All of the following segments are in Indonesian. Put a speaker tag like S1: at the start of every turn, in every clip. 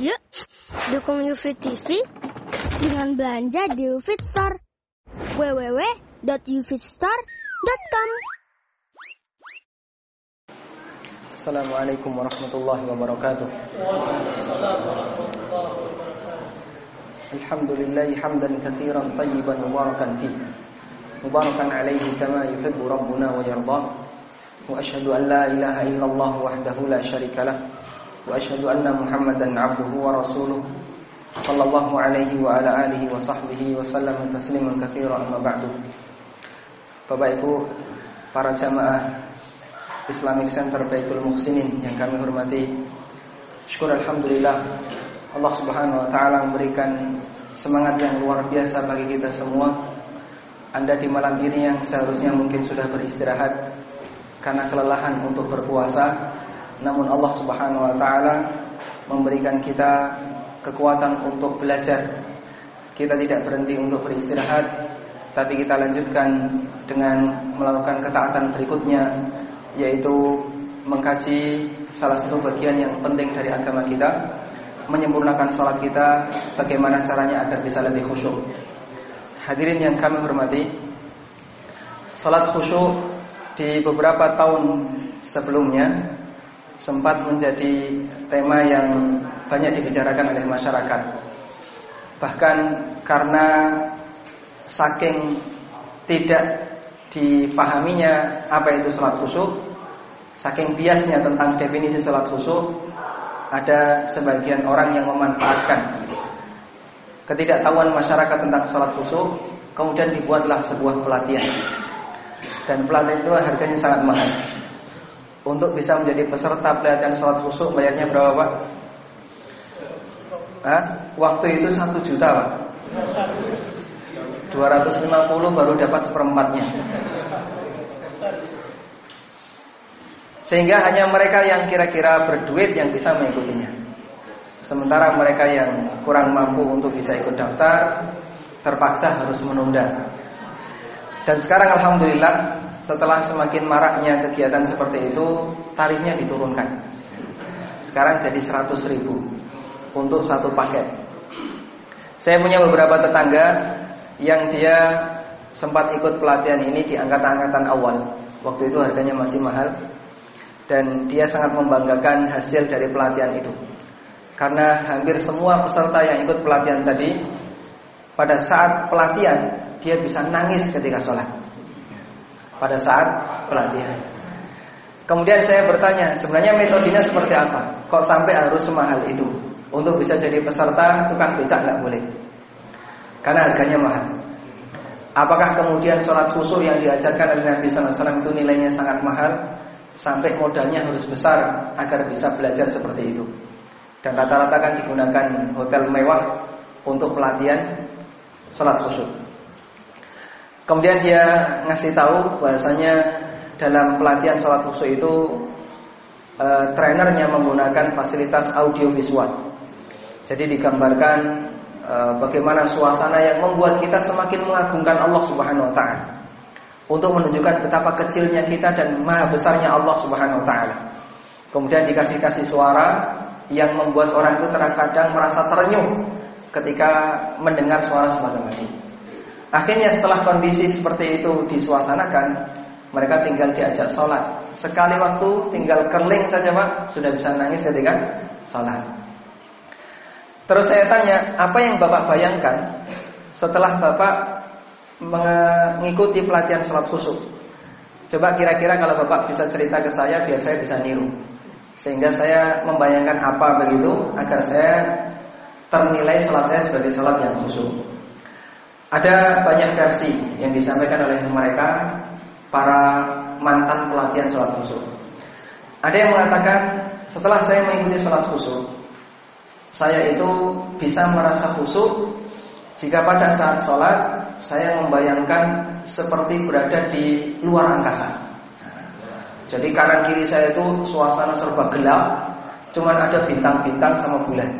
S1: Yuk, dukung UFIT TV dengan belanja di UFIT Store. www.ufitstore.com
S2: Assalamualaikum warahmatullahi wabarakatuh. Alhamdulillah hamdan katsiran tayyiban mubarakan fi. Mubarakan alaihi kama yuhibbu rabbuna wa yarda. Wa ashhadu an la ilaha illallah wahdahu la syarika lah. Abduhu wa rasuluh. Sallallahu alaihi wa ala alihi wa sahbihi wa sallam tasliman katsiran amma ba'du. Bapak Ibu para jamaah Islamic Center Baitul Muhsinin yang kami hormati. Syukur alhamdulillah Allah Subhanahu wa taala memberikan semangat yang luar biasa bagi kita semua. Anda di malam ini yang seharusnya mungkin sudah beristirahat karena kelelahan untuk berpuasa, namun Allah Subhanahu wa taala memberikan kita kekuatan untuk belajar. Kita tidak berhenti untuk beristirahat, tapi kita lanjutkan dengan melakukan ketaatan berikutnya yaitu mengkaji salah satu bagian yang penting dari agama kita, menyempurnakan sholat kita, bagaimana caranya agar bisa lebih khusyuk. Hadirin yang kami hormati, sholat khusyuk di beberapa tahun sebelumnya sempat menjadi tema yang banyak dibicarakan oleh masyarakat. Bahkan karena saking tidak dipahaminya apa itu sholat khusyuk, saking biasnya tentang definisi sholat khusyuk, ada sebagian orang yang memanfaatkan ketidaktahuan masyarakat tentang sholat khusyuk, kemudian dibuatlah sebuah pelatihan. Dan pelatihan itu harganya sangat mahal. Untuk bisa menjadi peserta pelatihan sholat khusyuk, bayarnya berapa pak? Hah? Waktu itu satu juta pak. 250 baru dapat seperempatnya. Sehingga hanya mereka yang kira-kira berduit yang bisa mengikutinya. Sementara mereka yang kurang mampu untuk bisa ikut daftar terpaksa harus menunda. Dan sekarang alhamdulillah setelah semakin maraknya kegiatan seperti itu, tarifnya diturunkan. Sekarang jadi 100 ribu untuk satu paket. Saya punya beberapa tetangga yang dia sempat ikut pelatihan ini di angkatan-angkatan awal. Waktu itu harganya masih mahal dan dia sangat membanggakan hasil dari pelatihan itu. Karena hampir semua peserta yang ikut pelatihan tadi pada saat pelatihan dia bisa nangis ketika sholat. Pada saat pelatihan. Kemudian saya bertanya, sebenarnya metodenya seperti apa? Kok sampai harus semahal itu? Untuk bisa jadi peserta tukang becak nggak boleh. Karena harganya mahal. Apakah kemudian sholat khusyuk yang diajarkan oleh Nabi Wasallam itu nilainya sangat mahal sampai modalnya harus besar agar bisa belajar seperti itu? Dan rata-rata kan digunakan hotel mewah untuk pelatihan sholat khusyuk. Kemudian dia ngasih tahu bahasanya dalam pelatihan sholat khusyuk itu e, trainernya menggunakan fasilitas audio visual. Jadi digambarkan e, bagaimana suasana yang membuat kita semakin mengagungkan Allah Subhanahu wa taala. Untuk menunjukkan betapa kecilnya kita dan maha besarnya Allah Subhanahu wa taala. Kemudian dikasih-kasih suara yang membuat orang itu terkadang merasa terenyuh ketika mendengar suara semacam ini. Akhirnya setelah kondisi seperti itu disuasanakan, mereka tinggal diajak sholat. Sekali waktu tinggal kerling saja pak, sudah bisa nangis ketika sholat. Terus saya tanya, apa yang bapak bayangkan setelah bapak mengikuti pelatihan sholat khusyuk? Coba kira-kira kalau bapak bisa cerita ke saya, biar saya bisa niru. Sehingga saya membayangkan apa begitu agar saya ternilai sholat saya sebagai sholat yang khusyuk. Ada banyak versi yang disampaikan oleh mereka para mantan pelatihan sholat khusyuk. Ada yang mengatakan setelah saya mengikuti sholat khusyuk, saya itu bisa merasa khusyuk jika pada saat sholat saya membayangkan seperti berada di luar angkasa. Jadi kanan kiri saya itu suasana serba gelap, cuman ada bintang-bintang sama bulan.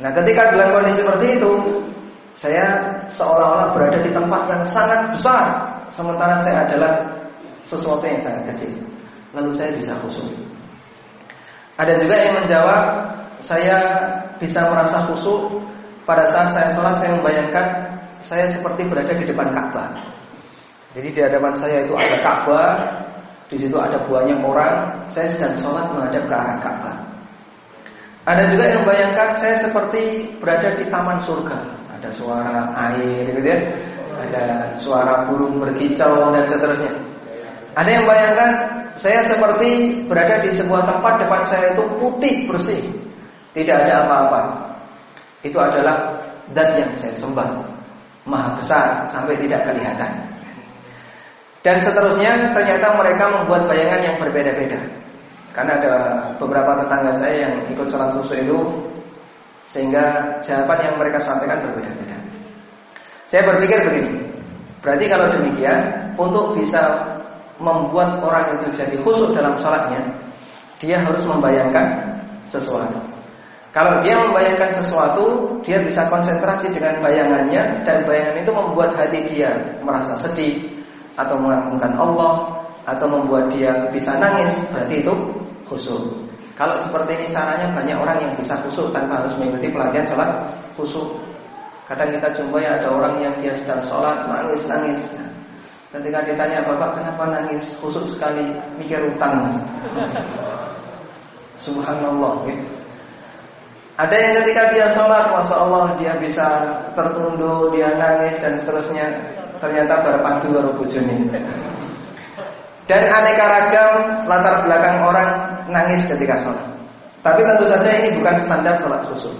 S2: Nah, ketika dalam kondisi seperti itu, saya seolah-olah berada di tempat yang sangat besar, sementara saya adalah sesuatu yang sangat kecil. Lalu saya bisa khusyuk. Ada juga yang menjawab, saya bisa merasa khusyuk pada saat saya sholat saya membayangkan saya seperti berada di depan Ka'bah. Jadi di hadapan saya itu ada Ka'bah, di situ ada banyak orang, saya sedang sholat menghadap ke arah Ka'bah. Ada juga yang membayangkan saya seperti berada di taman surga. Ada suara air, gitu ya. Ada suara burung berkicau dan seterusnya. Ada yang bayangkan saya seperti berada di sebuah tempat depan saya itu putih bersih, tidak ada apa-apa. Itu adalah dan yang saya sembah, maha besar sampai tidak kelihatan. Dan seterusnya ternyata mereka membuat bayangan yang berbeda-beda. Karena ada beberapa tetangga saya yang ikut sholat khusus itu Sehingga jawaban yang mereka sampaikan berbeda-beda Saya berpikir begini Berarti kalau demikian Untuk bisa membuat orang itu jadi khusus dalam sholatnya Dia harus membayangkan sesuatu Kalau dia membayangkan sesuatu Dia bisa konsentrasi dengan bayangannya Dan bayangan itu membuat hati dia merasa sedih Atau mengagungkan Allah Atau membuat dia bisa nangis Berarti itu khusyuk. Kalau seperti ini caranya banyak orang yang bisa khusyuk tanpa harus mengikuti pelatihan sholat khusyuk. Kadang kita jumpa ya ada orang yang dia sedang sholat nangis nangis. Ketika ditanya bapak kenapa nangis khusyuk sekali mikir utang mas. Subhanallah. Ya. Ada yang ketika dia sholat, masya Allah dia bisa tertunduk, dia nangis dan seterusnya. Ternyata berpadu baru bujuni. Dan aneka ragam latar belakang orang nangis ketika sholat. Tapi tentu saja ini bukan standar sholat khusus.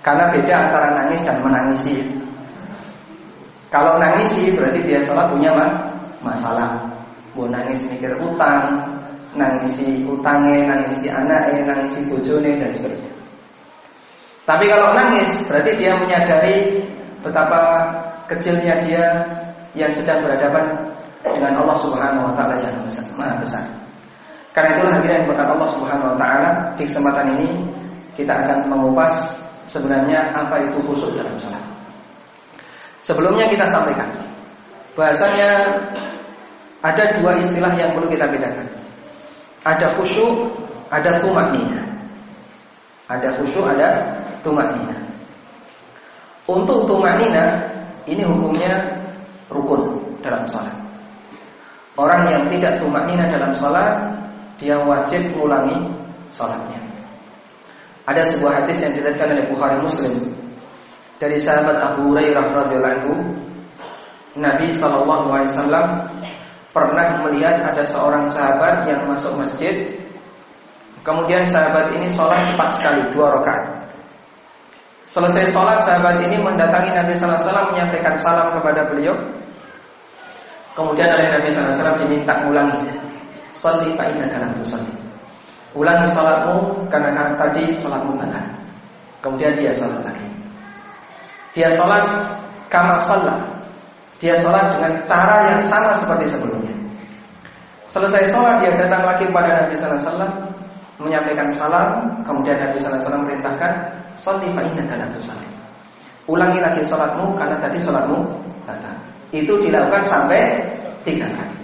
S2: Karena beda antara nangis dan menangisi. Kalau nangisi berarti dia sholat punya masalah. Mau nangis mikir utang, nangisi utangnya, nangisi anaknya, nangisi bojone dan seterusnya. Tapi kalau nangis berarti dia menyadari betapa kecilnya dia yang sedang berhadapan dengan Allah Subhanahu wa taala yang maha besar. Karena itulah akhirnya berkat Allah Subhanahu wa taala di kesempatan ini kita akan mengupas sebenarnya apa itu khusyuk dalam salat. Sebelumnya kita sampaikan bahasanya ada dua istilah yang perlu kita bedakan. Ada khusyuk, ada tumaknina. Ada khusyuk, ada tumaknina. Untuk tumaknina ini hukumnya rukun dalam salat. Orang yang tidak tumak nina dalam sholat Dia wajib mengulangi sholatnya. Ada sebuah hadis yang diriwayatkan oleh Bukhari Muslim. Dari sahabat Abu Hurairah radhiyallahu anhu Nabi Wasallam pernah melihat ada seorang sahabat yang masuk masjid. Kemudian sahabat ini sholat cepat sekali dua rakaat. Selesai sholat sahabat ini mendatangi Nabi Wasallam menyampaikan salam kepada beliau. Kemudian oleh Nabi SAW diminta ulangi Salli fa'inna kalam tusalli Ulangi sholatmu karena kan tadi sholatmu batal. Kemudian dia sholat lagi. Dia sholat kama sholat Dia sholat dengan cara yang sama seperti sebelumnya. Selesai sholat dia datang lagi kepada Nabi SAW Menyampaikan salam. Kemudian Nabi SAW merintahkan Salli fa'inna tusalli Ulangi lagi sholatmu karena tadi sholatmu batal. Itu dilakukan sampai tiga kali.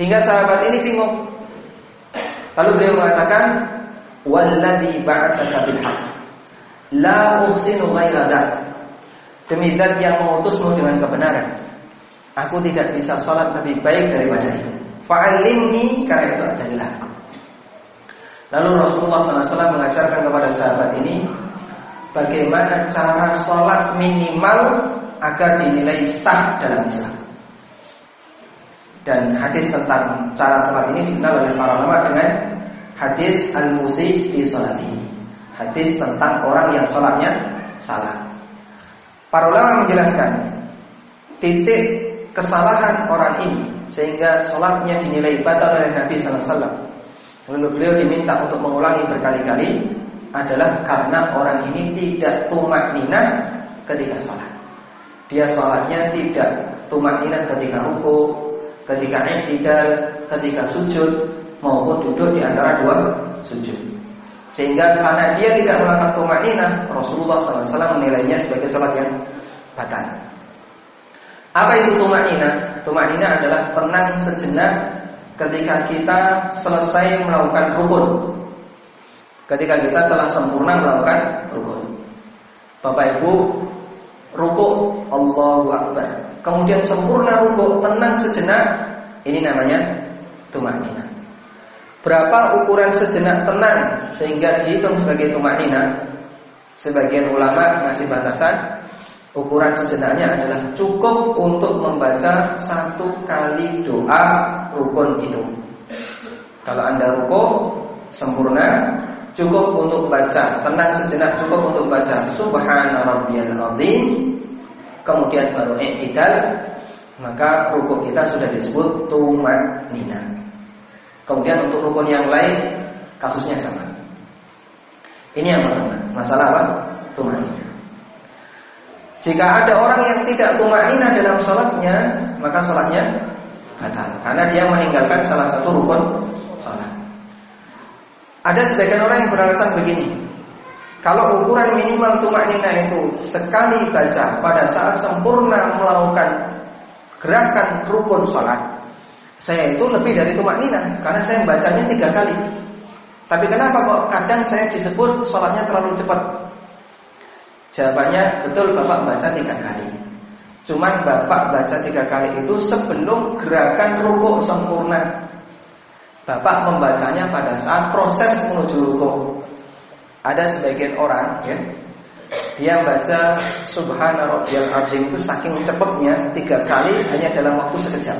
S2: Hingga sahabat ini bingung. Lalu beliau mengatakan, "Walladzi ba'atsaka bil haqq, la uhsinu ghaira Demi zat yang mengutusmu dengan kebenaran, aku tidak bisa sholat lebih baik daripada itu. Fa'alimni karena itu ajarilah. Lalu Rasulullah SAW mengajarkan kepada sahabat ini bagaimana cara sholat minimal agar dinilai sah dalam Islam. Dan hadis tentang cara sholat ini dikenal oleh para ulama dengan hadis al-musi fi sholati. Hadis tentang orang yang sholatnya salah. Para ulama menjelaskan titik kesalahan orang ini sehingga sholatnya dinilai batal oleh Nabi Sallallahu Alaihi. Lalu beliau diminta untuk mengulangi berkali-kali adalah karena orang ini tidak tumak nina ketika sholat. Dia sholatnya tidak tumakinah ketika ruku, ketika i'tidal, ketika sujud maupun duduk di antara dua sujud. Sehingga karena dia tidak melakukan tumakinah, Rasulullah SAW menilainya sebagai sholat yang batal. Apa itu tumakinah? Tumakinah adalah tenang sejenak ketika kita selesai melakukan rukun. Ketika kita telah sempurna melakukan rukun. Bapak Ibu, rukuk Allahu Akbar. Kemudian sempurna rukuk, tenang sejenak, ini namanya tumanina. Berapa ukuran sejenak tenang sehingga dihitung sebagai tumanina? Sebagian ulama ngasih batasan ukuran sejenaknya adalah cukup untuk membaca satu kali doa rukun itu. Kalau anda rukuk sempurna, cukup untuk baca tenang sejenak cukup untuk baca Subhana rabbiyal azim kemudian baru i'tidal maka rukuk kita sudah disebut tumanina. Kemudian untuk rukun yang lain kasusnya sama. Ini yang pertama, masalah apa? Tumanina. Jika ada orang yang tidak tumanina dalam sholatnya, maka sholatnya batal karena dia meninggalkan salah satu rukun sholat. Ada sebagian orang yang beralasan begini, kalau ukuran minimal tumanina itu sekali baca pada saat sempurna melakukan gerakan rukun sholat, saya itu lebih dari tumanina karena saya bacanya tiga kali. Tapi kenapa kok kadang saya disebut sholatnya terlalu cepat? Jawabannya betul bapak baca tiga kali. Cuman bapak baca tiga kali itu sebelum gerakan rukuk sempurna. Bapak membacanya pada saat proses menuju rukuk. Ada sebagian orang ya, dia baca Subhana rabbiyal azim itu saking cepatnya tiga kali hanya dalam waktu sekejap.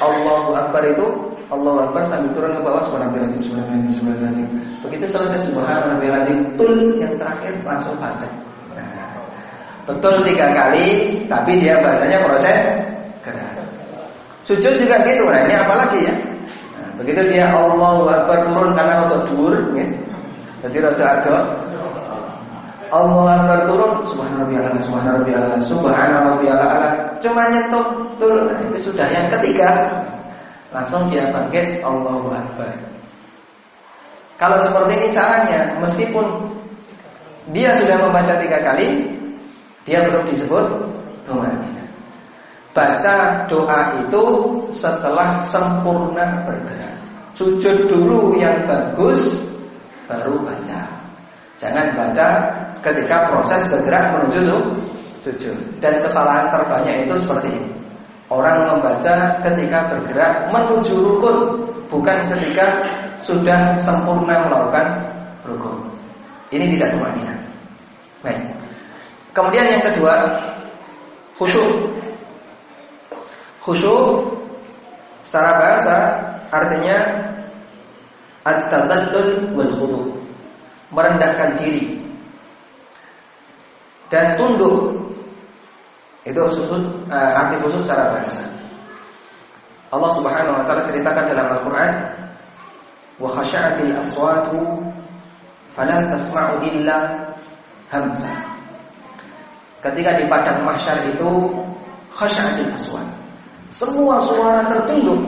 S2: Allahu Akbar itu Allahu Akbar sambil turun ke bawah subhanallah subhanallah subhanallah. Begitu selesai subhanallah tul yang terakhir langsung baca. Nah, betul tiga kali, tapi dia bacanya proses keras. Sujud juga gitu, nah ini apalagi ya? Nah, begitu dia Allahu Akbar turun karena untuk dur, ya. Jadi rada ada Allah Akbar turun subhanallah subhanallah subhanallah cuma nyetok turun nah, itu sudah yang ketiga Langsung dia bangkit Allahu Akbar. Kalau seperti ini caranya, meskipun dia sudah membaca tiga kali, dia belum disebut tumanina. Baca doa itu setelah sempurna bergerak. Sujud dulu yang bagus, baca. Jangan baca ketika proses bergerak menuju sujud. Dan kesalahan terbanyak itu seperti ini. Orang membaca ketika bergerak menuju rukun, bukan ketika sudah sempurna melakukan rukun. Ini tidak tumanina. Baik. Kemudian yang kedua, khusyuk. Khusyuk secara bahasa artinya at-tadallul wal khudu. Merendahkan diri dan tunduk itu sudut uh, arti khusus secara bahasa. Allah Subhanahu wa taala ceritakan dalam Al-Qur'an, "Wa khasha'atil aswatu fala tasma'u illa hamsa." Ketika di padang mahsyar itu khasha'atil aswat. Semua suara tertunduk,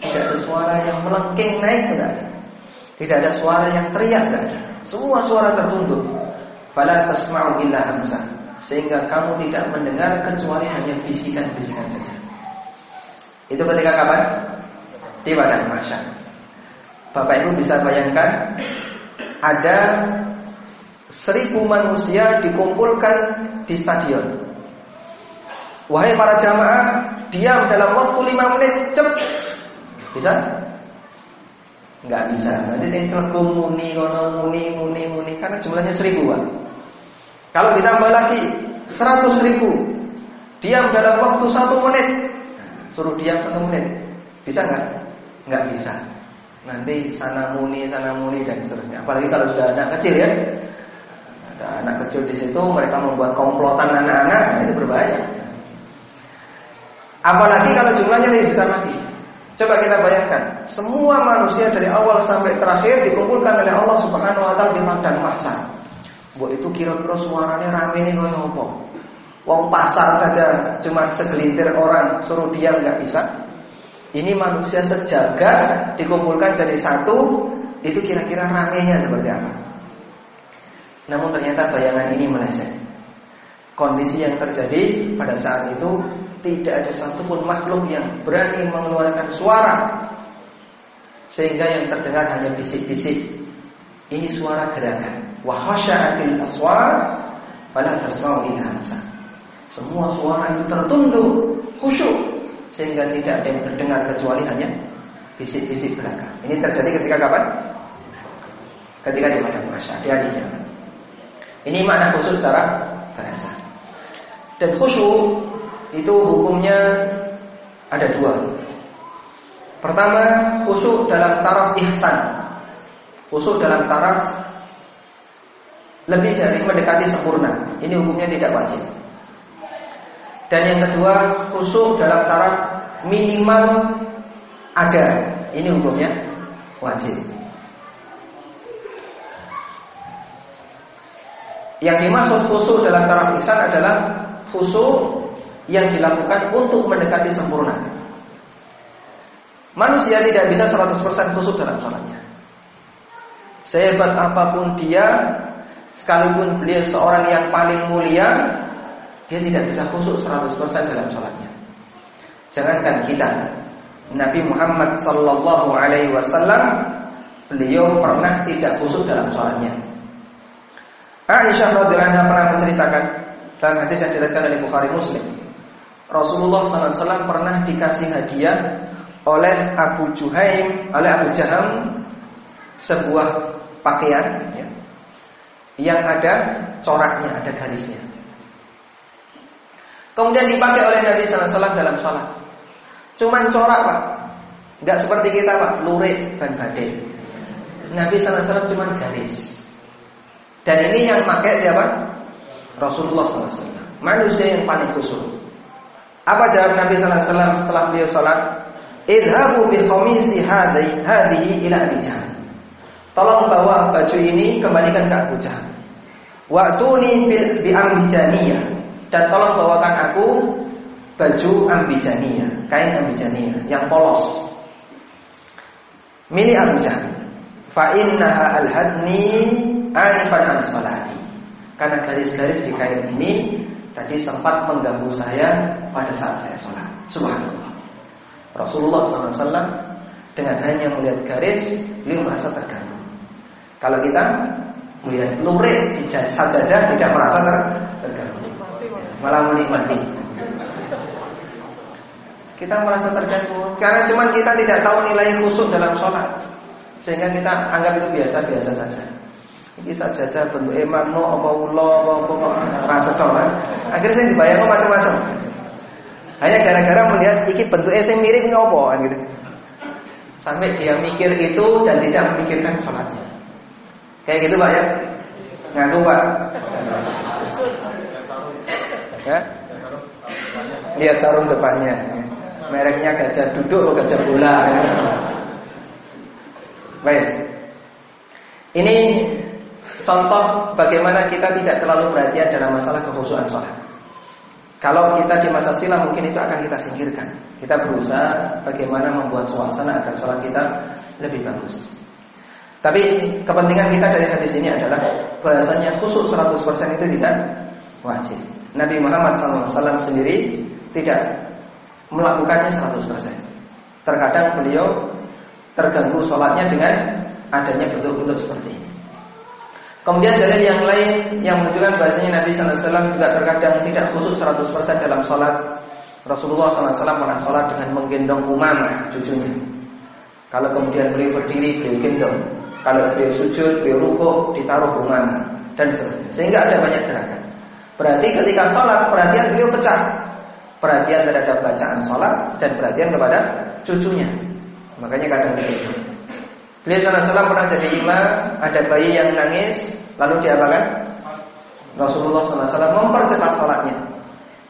S2: tidak ada suara yang melengking naik tidak ada. Tidak ada suara yang teriak tidak ada. Semua suara tertunduk. Fala tasma'u illa hamsa sehingga kamu tidak mendengar kecuali hanya bisikan-bisikan saja. Itu ketika kapan? Di padang mahsyar. Bapak Ibu bisa bayangkan ada seribu manusia dikumpulkan di stadion. Wahai para jamaah, diam dalam waktu lima menit, cep. Bisa? Enggak bisa. Nanti tinggal muni, kono muni, muni, muni, karena jumlahnya seribu, Pak. Kalau ditambah lagi 100 ribu. Diam dalam waktu satu menit. Suruh diam satu menit. Bisa nggak? Nggak bisa. Nanti sana muni, sana muni dan seterusnya. Apalagi kalau sudah anak kecil ya. Ada anak kecil di situ Mereka membuat komplotan anak-anak nah Itu berbahaya. Apalagi kalau jumlahnya lebih besar lagi Coba kita bayangkan, semua manusia dari awal sampai terakhir dikumpulkan oleh Allah Subhanahu wa taala di padang mahsyar. Buat itu kira-kira suaranya rame nih kaya apa? Wong pasar saja cuma segelintir orang suruh diam nggak bisa. Ini manusia sejaga dikumpulkan jadi satu, itu kira-kira ramenya seperti apa? Namun ternyata bayangan ini meleset. Kondisi yang terjadi pada saat itu tidak ada satupun makhluk yang berani mengeluarkan suara sehingga yang terdengar hanya bisik-bisik Ini suara gerakan. Wa aswar fala tasma'u Semua suara itu tertunduk, khusyuk sehingga tidak ada yang terdengar kecuali hanya bisik-bisik belakang. Ini terjadi ketika kapan? Ketika di padang di hari. Ini makna khusyuk secara bahasa. Dan khusyuk itu hukumnya ada dua. Pertama, khusyuk dalam taraf ihsan. Khusyuk dalam taraf lebih dari mendekati sempurna. Ini hukumnya tidak wajib. Dan yang kedua, khusyuk dalam taraf minimal ada. Ini hukumnya wajib. Yang dimaksud khusyuk dalam taraf ihsan adalah khusyuk yang dilakukan untuk mendekati sempurna. Manusia tidak bisa 100% khusyuk dalam sholatnya. Sehebat apa pun dia, sekalipun beliau seorang yang paling mulia, dia tidak bisa khusyuk 100% dalam sholatnya. Jangankan kita, Nabi Muhammad Sallallahu Alaihi Wasallam, beliau pernah tidak khusyuk dalam sholatnya. Aisyah radhiyallahu anha pernah menceritakan dalam hadis yang diriwayatkan oleh Bukhari Muslim. Rasulullah SAW pernah dikasih hadiah oleh Abu Juhaim, oleh Abu Jaham sebuah pakaian ya, yang ada coraknya, ada garisnya. Kemudian dipakai oleh Nabi SAW dalam sholat. Cuman corak pak, nggak seperti kita pak, lurik dan badai. Nabi SAW cuma garis. Dan ini yang pakai siapa? Rasulullah SAW. Manusia yang paling khusus. Apa jawab Nabi sallallahu alaihi wasallam setelah beliau salat? Idhabu bi hadhihi ila Abi. Tolong bawa baju ini kembalikan ke Abu Jahal. Wa'tuni bi ambijaniyah dan tolong bawakan aku baju ambijaniyah, kain ambijaniyah yang polos. Milik Abu Jahal. Fa innaha alhadni anifan an salati. Karena garis-garis di kain ini tadi sempat mengganggu saya pada saat saya sholat. Subhanallah. Rasulullah SAW dengan hanya melihat garis, beliau merasa terganggu. Kalau kita melihat lurik di sajadah tidak merasa ter terganggu, malah menikmati. Kita merasa terganggu karena cuma kita tidak tahu nilai khusus dalam sholat, sehingga kita anggap itu biasa-biasa saja. Ini sajadah bentuk emang no apa ulo apa apa raja kan. Akhirnya saya dibayar macam-macam. Hanya gara-gara melihat iki bentuk yang mirip apa kan gitu. Sampai dia mikir itu dan tidak memikirkan sholatnya. Kayak gitu Pak ya? Ngaku Pak. Ya? Lihat sarung depannya. Mereknya gajah duduk atau gajah bola. Baik. Ini Contoh bagaimana kita tidak terlalu perhatian dalam masalah kekhusuan sholat. Kalau kita di masa silam mungkin itu akan kita singkirkan. Kita berusaha bagaimana membuat suasana agar sholat kita lebih bagus. Tapi kepentingan kita dari hadis ini adalah bahasanya khusus 100% itu tidak wajib. Nabi Muhammad SAW sendiri tidak melakukannya 100%. Terkadang beliau terganggu sholatnya dengan adanya bentuk-bentuk seperti ini. Kemudian dalil yang lain yang menunjukkan bahasanya Nabi SAW juga terkadang tidak khusus 100% dalam sholat. Rasulullah SAW pernah sholat dengan menggendong umama cucunya. Kalau kemudian beliau berdiri, beliau gendong. Kalau beliau sujud, beliau rukuk, ditaruh umama dan seterusnya. Sehingga ada banyak gerakan. Berarti ketika sholat perhatian beliau pecah. Perhatian terhadap bacaan sholat dan perhatian kepada cucunya. Makanya kadang begitu. Beliau SAW pernah jadi imam, ada bayi yang nangis, lalu diapakan? Rasulullah SAW mempercepat sholatnya,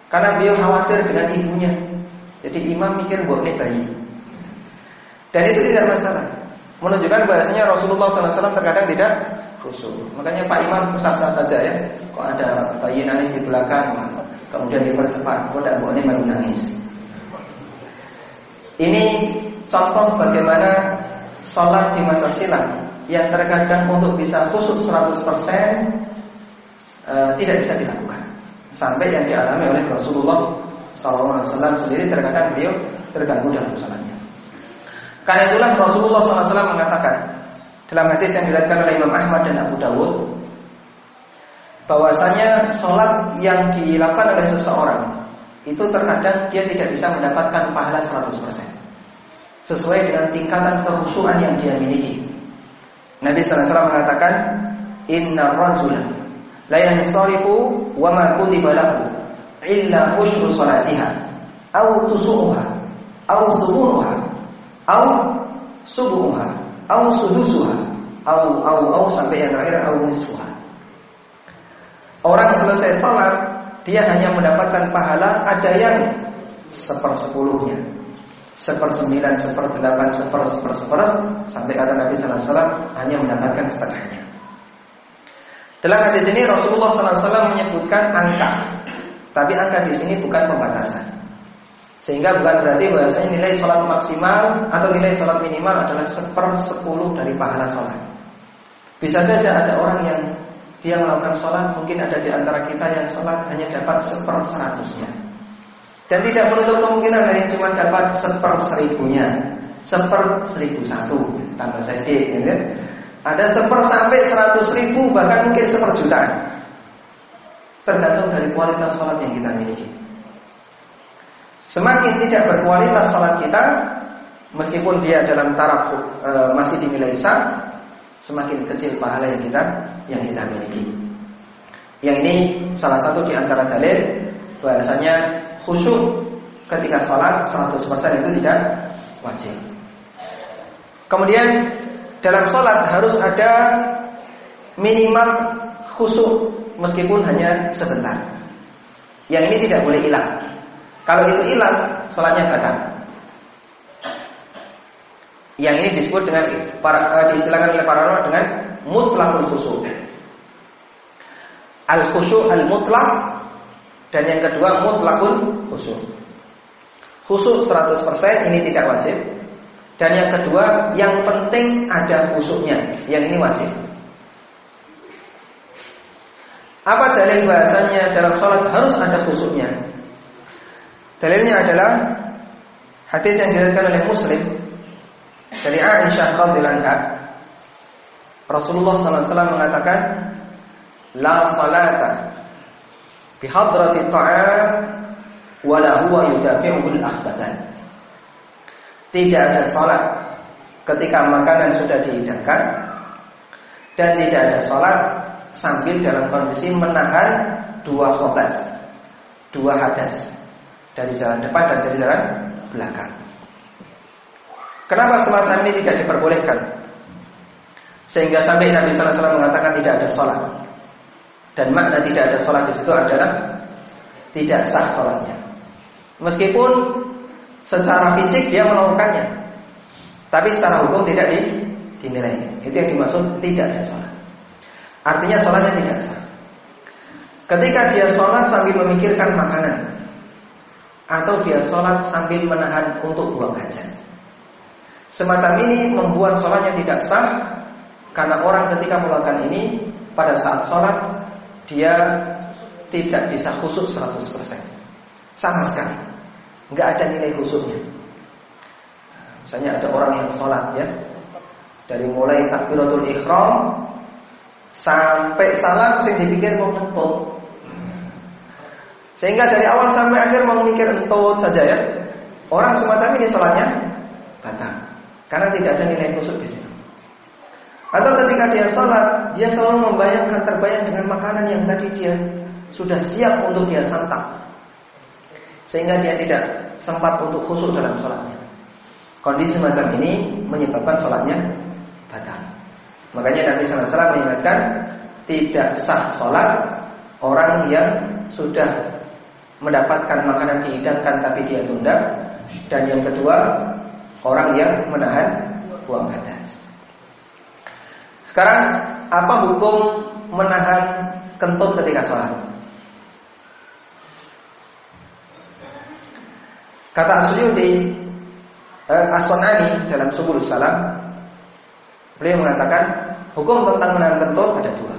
S2: karena beliau khawatir dengan ibunya. Jadi imam mikir buat ini bayi. Dan itu tidak masalah. Menunjukkan bahasanya Rasulullah SAW terkadang tidak khusus. Makanya Pak Imam sah-sah saja ya. Kok ada bayi nangis di belakang, kemudian dipercepat, kok tidak boleh baru nangis. Ini contoh bagaimana sholat di masa silam yang terkadang untuk bisa khusus 100% e, tidak bisa dilakukan sampai yang dialami oleh Rasulullah SAW sendiri terkadang beliau terganggu dalam sholatnya. Karena itulah Rasulullah SAW mengatakan dalam hadis yang diriwayatkan oleh Imam Ahmad dan Abu Dawud bahwasanya sholat yang dilakukan oleh seseorang itu terkadang dia tidak bisa mendapatkan pahala 100% sesuai dengan tingkatan kekhusyuan yang dia miliki. Nabi SAW mengatakan, Inna rajula la yansarifu wa ma kutiba lahu illa ushru salatiha aw tusuha aw subuha aw subuha aw sudusuha aw aw aw sampai yang terakhir aw nisfuha. Orang selesai salat dia hanya mendapatkan pahala ada yang sepersepuluhnya sepersembilan, seperdelapan, seper, seper, seper, sampai kata Nabi Sallallahu Alaihi Wasallam hanya mendapatkan setengahnya. Dalam hadis ini Rasulullah Wasallam menyebutkan angka, tapi angka di sini bukan pembatasan. Sehingga bukan berarti bahwasanya nilai sholat maksimal atau nilai sholat minimal adalah seper sepuluh dari pahala sholat. Bisa saja ada orang yang dia melakukan sholat, mungkin ada di antara kita yang sholat hanya dapat seper seratusnya. Dan tidak menutup kemungkinan yang cuma dapat seper seribunya. Seper seribu satu Tambah saja gitu. Ada seper sampai seratus ribu Bahkan mungkin seper jutaan. Tergantung dari kualitas sholat yang kita miliki. Semakin tidak berkualitas sholat kita Meskipun dia dalam taraf e, masih dinilai sah Semakin kecil pahala yang kita yang kita miliki. Yang ini salah satu di antara dalil bahasanya khusyuk ketika sholat 100% itu tidak wajib. Kemudian dalam sholat harus ada minimal khusyuk meskipun hanya sebentar. Yang ini tidak boleh hilang. Kalau itu hilang, sholatnya batal. Yang ini disebut dengan para, uh, diistilahkan oleh para ulama dengan mutlakul khusyuk. Al khusyuk al mutlak dan yang kedua mutlakun khusyuk. Khusyuk 100% ini tidak wajib. Dan yang kedua, yang penting ada khusyuknya. Yang ini wajib. Apa dalil bahasanya dalam sholat harus ada khusyuknya? Dalilnya adalah hadis yang diriwayatkan oleh Muslim dari Aisyah radhiyallahu. Rasulullah SAW mengatakan, La salata bihadrati ta'am wala huwa yudafi'ul akhbathan. Tidak ada salat ketika makanan sudah dihidangkan dan tidak ada salat sambil dalam kondisi menahan dua khobat, dua hadas dari jalan depan dan dari jalan belakang. Kenapa semacam ini tidak diperbolehkan? Sehingga sampai Nabi Wasallam mengatakan tidak ada sholat. Dan makna tidak ada sholat di situ adalah tidak sah sholatnya. Meskipun secara fisik dia melakukannya, tapi secara hukum tidak di, dinilai. Itu yang dimaksud tidak ada sholat. Artinya sholatnya tidak sah. Ketika dia sholat sambil memikirkan makanan, atau dia sholat sambil menahan untuk buang hajat. Semacam ini membuat sholatnya tidak sah karena orang ketika melakukan ini pada saat sholat dia tidak bisa khusyuk 100%. Sama sekali. Enggak ada nilai khusyuknya. Misalnya ada orang yang sholat ya Dari mulai takbiratul ikhram Sampai salam Saya dipikir mau Sehingga dari awal sampai akhir Mau mikir entut saja ya Orang semacam ini sholatnya Batal Karena tidak ada nilai khusyuk di sini atau ketika dia sholat, dia selalu membayangkan terbayang dengan makanan yang tadi dia sudah siap untuk dia santap. Sehingga dia tidak sempat untuk khusyuk dalam sholatnya. Kondisi semacam ini menyebabkan sholatnya batal. Makanya Nabi SAW mengingatkan tidak sah sholat orang yang sudah mendapatkan makanan dihidangkan tapi dia tunda dan yang kedua orang yang menahan buang hadas. Sekarang apa hukum menahan kentut ketika sholat? Kata Asyuyuti eh, Aswanani dalam Subul Salam Beliau mengatakan Hukum tentang menahan kentut ada dua.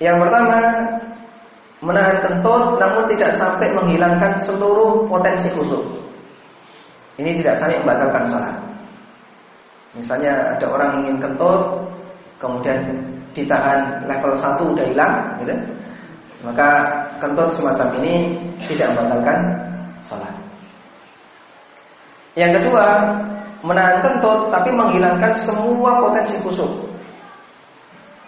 S2: Yang pertama Menahan kentut namun tidak sampai menghilangkan seluruh potensi kusuk. Ini tidak sampai membatalkan sholat Misalnya ada orang ingin kentut, kemudian ditahan level 1 udah hilang, gitu. Maka kentut semacam ini tidak membatalkan sholat. Yang kedua, menahan kentut tapi menghilangkan semua potensi kusuk.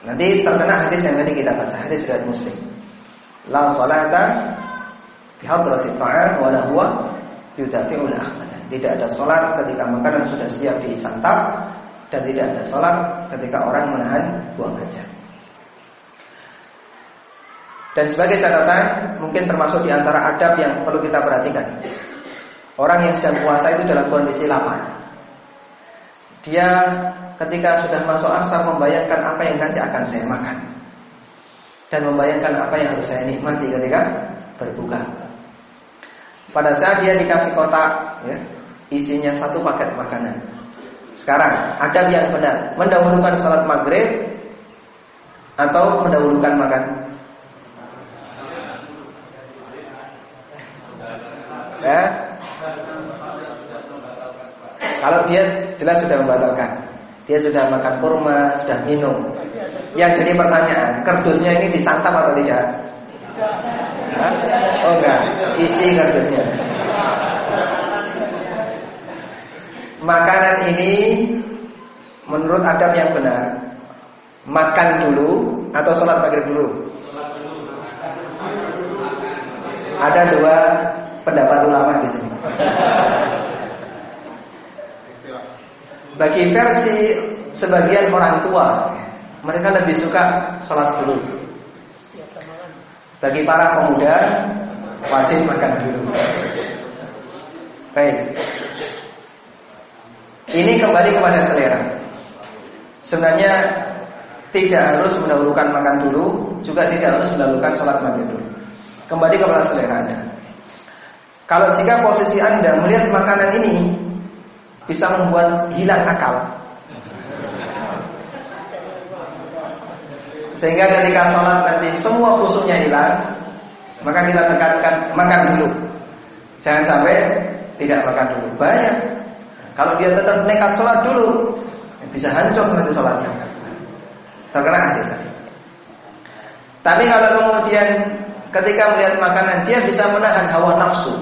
S2: Nanti terkena hadis yang tadi kita baca, hadis riwayat Muslim. La salata fi hadratit ta'am wa la huwa yudafi'ul akhbatan. Tidak ada salat ketika makanan sudah siap disantap dan tidak ada salat ketika orang menahan buang hajat. Dan sebagai catatan, mungkin termasuk di antara adab yang perlu kita perhatikan. Orang yang sedang puasa itu dalam kondisi lapar. Dia ketika sudah masuk asar membayangkan apa yang nanti akan saya makan. Dan membayangkan apa yang harus saya nikmati ketika berbuka. Pada saat dia dikasih kotak, ya, isinya satu paket makanan. Sekarang, adab yang benar, mendahulukan salat maghrib atau mendahulukan makan Ya. Kalau dia jelas sudah membatalkan. Dia sudah makan kurma, sudah minum. Yang jadi pertanyaan, kardusnya ini disantap atau tidak? Hah? Oh enggak, isi kardusnya. Makanan ini menurut adab yang benar makan dulu atau sholat maghrib dulu? Ada dua pendapat ulama di sini. Bagi versi sebagian orang tua, mereka lebih suka sholat dulu. Bagi para pemuda, wajib makan dulu. Baik. Ini kembali kepada selera. Sebenarnya tidak harus mendahulukan makan dulu, juga tidak harus mendahulukan sholat maghrib dulu. Kembali kepada selera Anda. Kalau jika posisi Anda melihat makanan ini bisa membuat hilang akal. Sehingga ketika sholat nanti semua khususnya hilang, maka kita tekankan makan dulu. Jangan sampai tidak makan dulu. Banyak. Kalau dia tetap nekat sholat dulu, bisa hancur nanti sholatnya. Terkena hadis tadi. Tapi kalau kemudian ketika melihat makanan dia bisa menahan hawa nafsu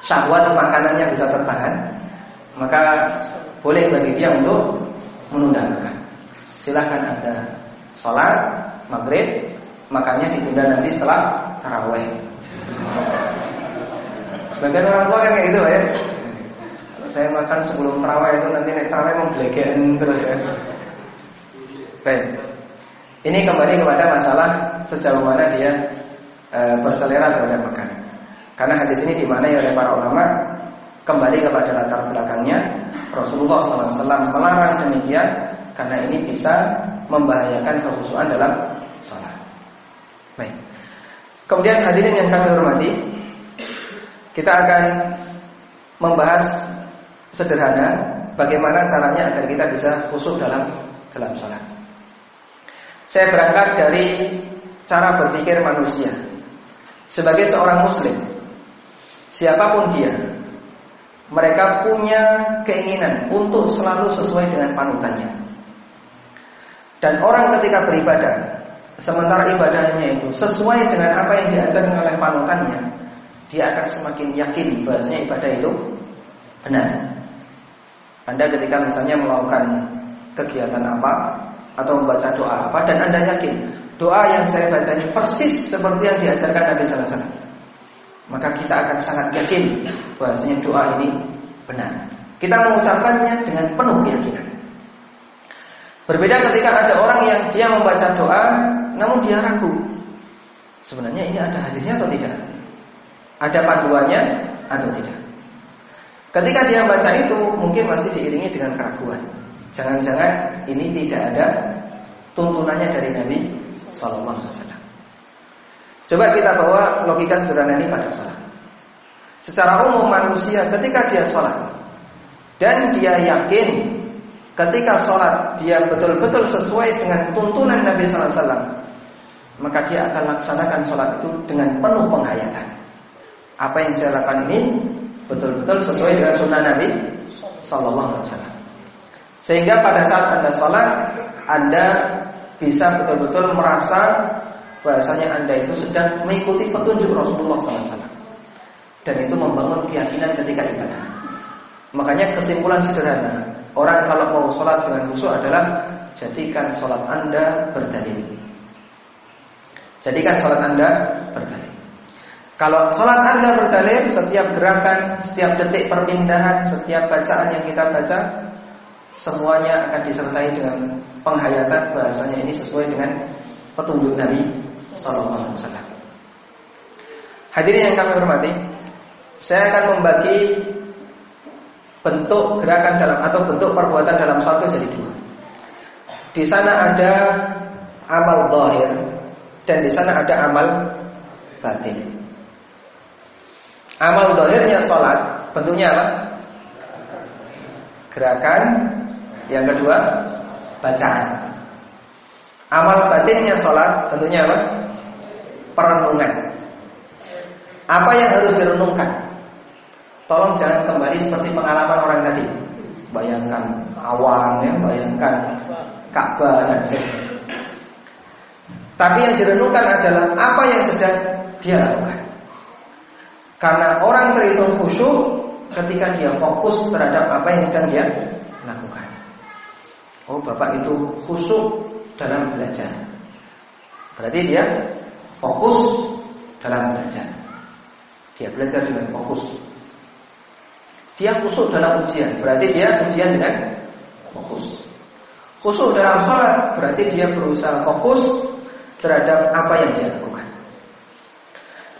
S2: syahwat makanannya bisa tertahan, maka boleh bagi dia untuk menunda makan. Silahkan Anda sholat maghrib, makannya ditunda nanti setelah taraweh. Sebagian orang tua kan kayak gitu ya. Saya makan sebelum taraweh itu nanti naik taraweh mau belegean terus ya. Baik. Ini kembali kepada masalah sejauh mana dia e, berselera terhadap makanan. Karena hadis ini dimaknai oleh para ulama kembali kepada latar belakangnya Rasulullah SAW melarang demikian karena ini bisa membahayakan kehusuan dalam sholat. Baik. Kemudian hadirin yang kami hormati, kita akan membahas sederhana bagaimana caranya agar kita bisa khusyuk dalam dalam sholat. Saya berangkat dari cara berpikir manusia sebagai seorang muslim siapa pun dia, mereka punya keinginan untuk selalu sesuai dengan panutannya. Dan orang ketika beribadah, sementara ibadahnya itu sesuai dengan apa yang diajarkan oleh panutannya, dia akan semakin yakin bahasanya ibadah itu benar. Anda ketika misalnya melakukan kegiatan apa atau membaca doa apa dan Anda yakin doa yang saya baca ini persis seperti yang diajarkan Nabi sallallahu alaihi wasallam maka kita akan sangat yakin bahwasanya doa ini benar. Kita mengucapkannya dengan penuh keyakinan. Berbeda ketika ada orang yang dia membaca doa namun dia ragu. Sebenarnya ini ada hadisnya atau tidak? Ada panduannya atau tidak? Ketika dia baca itu mungkin masih diiringi dengan keraguan. Jangan-jangan ini tidak ada tuntunannya dari Nabi Sallallahu Alaihi Wasallam. Coba kita bawa logika sederhana ini pada sholat. Secara umum manusia ketika dia sholat dan dia yakin ketika sholat dia betul-betul sesuai dengan tuntunan Nabi Sallallahu Alaihi Wasallam, maka dia akan laksanakan sholat itu dengan penuh penghayatan. Apa yang saya lakukan ini betul-betul sesuai dengan sunnah Nabi Sallallahu Alaihi Wasallam. Sehingga pada saat Anda sholat, Anda bisa betul-betul merasa bahasanya Anda itu sedang mengikuti petunjuk Rasulullah SAW. Dan itu membangun keyakinan ketika ibadah. Makanya kesimpulan sederhana, orang kalau mau sholat dengan khusyuk adalah jadikan sholat Anda berdalil. Jadikan sholat Anda berdalil. Kalau sholat Anda berdalil, setiap gerakan, setiap detik perpindahan, setiap bacaan yang kita baca, semuanya akan disertai dengan penghayatan bahasanya ini sesuai dengan petunjuk Nabi Sallallahu Alaihi Wasallam. Hadirin yang kami hormati, saya akan membagi bentuk gerakan dalam atau bentuk perbuatan dalam satu jadi dua. Di sana ada amal zahir dan di sana ada amal batin. Amal zahirnya sholat bentuknya apa? Gerakan yang kedua, bacaan. Amal batinnya sholat tentunya apa? Perenungan. Apa yang harus direnungkan? Tolong jangan kembali seperti pengalaman orang tadi. Bayangkan awan ya, bayangkan Ka'bah dan. Tapi yang direnungkan adalah apa yang sedang dia lakukan. Karena orang terhitung khusyuk ketika dia fokus terhadap apa yang sedang dia lakukan. Oh, Bapak itu khusyuk dalam belajar. Berarti dia fokus dalam belajar. Dia belajar dengan fokus. Dia khusyuk dalam ujian, berarti dia ujian dengan fokus. Khusyuk dalam sholat, berarti dia berusaha fokus terhadap apa yang dia lakukan.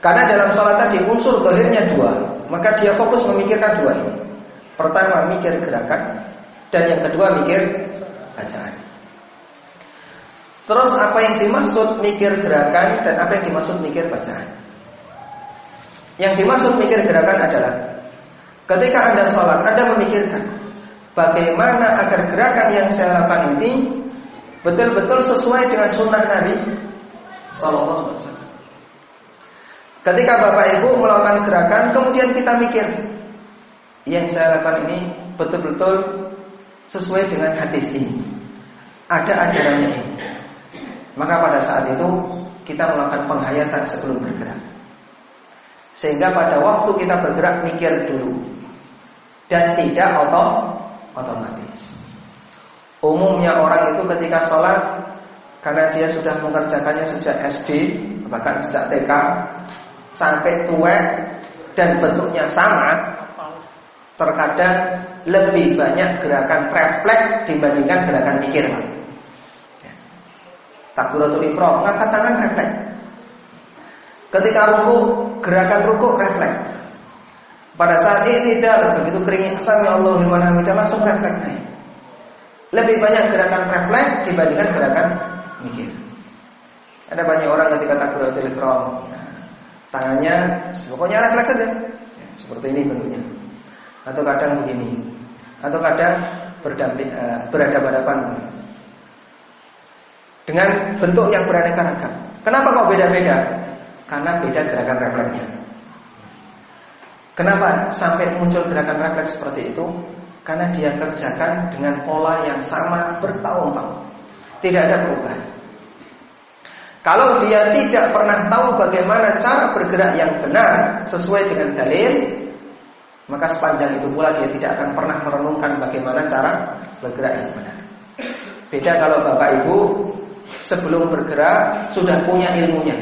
S2: Karena dalam sholat tadi unsur zahirnya dua, maka dia fokus memikirkan dua ini. Pertama mikir gerakan, dan yang kedua mikir bacaan. Terus apa yang dimaksud mikir gerakan dan apa yang dimaksud mikir bacaan? Yang dimaksud mikir gerakan adalah ketika Anda sholat, Anda memikirkan bagaimana agar gerakan yang saya lakukan ini betul-betul sesuai dengan sunnah Nabi Sallallahu Alaihi Wasallam. Ketika Bapak Ibu melakukan gerakan, kemudian kita mikir, yang saya lakukan ini betul-betul sesuai dengan hadis ini. Ada ajarannya ini. Maka pada saat itu kita melakukan penghayatan sebelum bergerak. Sehingga pada waktu kita bergerak mikir dulu dan tidak otom otomatis. Umumnya orang itu ketika sholat karena dia sudah mengerjakannya sejak SD bahkan sejak TK sampai tua dan bentuknya sama, terkadang lebih banyak gerakan refleks dibandingkan gerakan mikir. Ya. Takbiratul ikram, ngangkat tangan refleks. Ketika ruku, gerakan ruku refleks. Pada saat i'tidal, begitu keringin sami Allah liman hamidah langsung refleks naik. Lebih banyak gerakan refleks dibandingkan gerakan mikir. Ada banyak orang ketika takbiratul ikram, nah, tangannya pokoknya refleks saja. Ya, seperti ini bentuknya. Atau kadang begini. Atau kadang berdamping uh, berhadapan-hadapan. Dengan bentuk yang beraneka ragam. Kenapa kok beda-beda? Karena beda gerakan refleksnya. Kenapa sampai muncul gerakan refleks seperti itu? Karena dia kerjakan dengan pola yang sama bertahun-tahun. Tidak ada perubahan. Kalau dia tidak pernah tahu bagaimana cara bergerak yang benar sesuai dengan dalil, maka sepanjang itu pula dia tidak akan pernah merenungkan bagaimana cara bergerak yang benar. Beda kalau Bapak Ibu sebelum bergerak sudah punya ilmunya.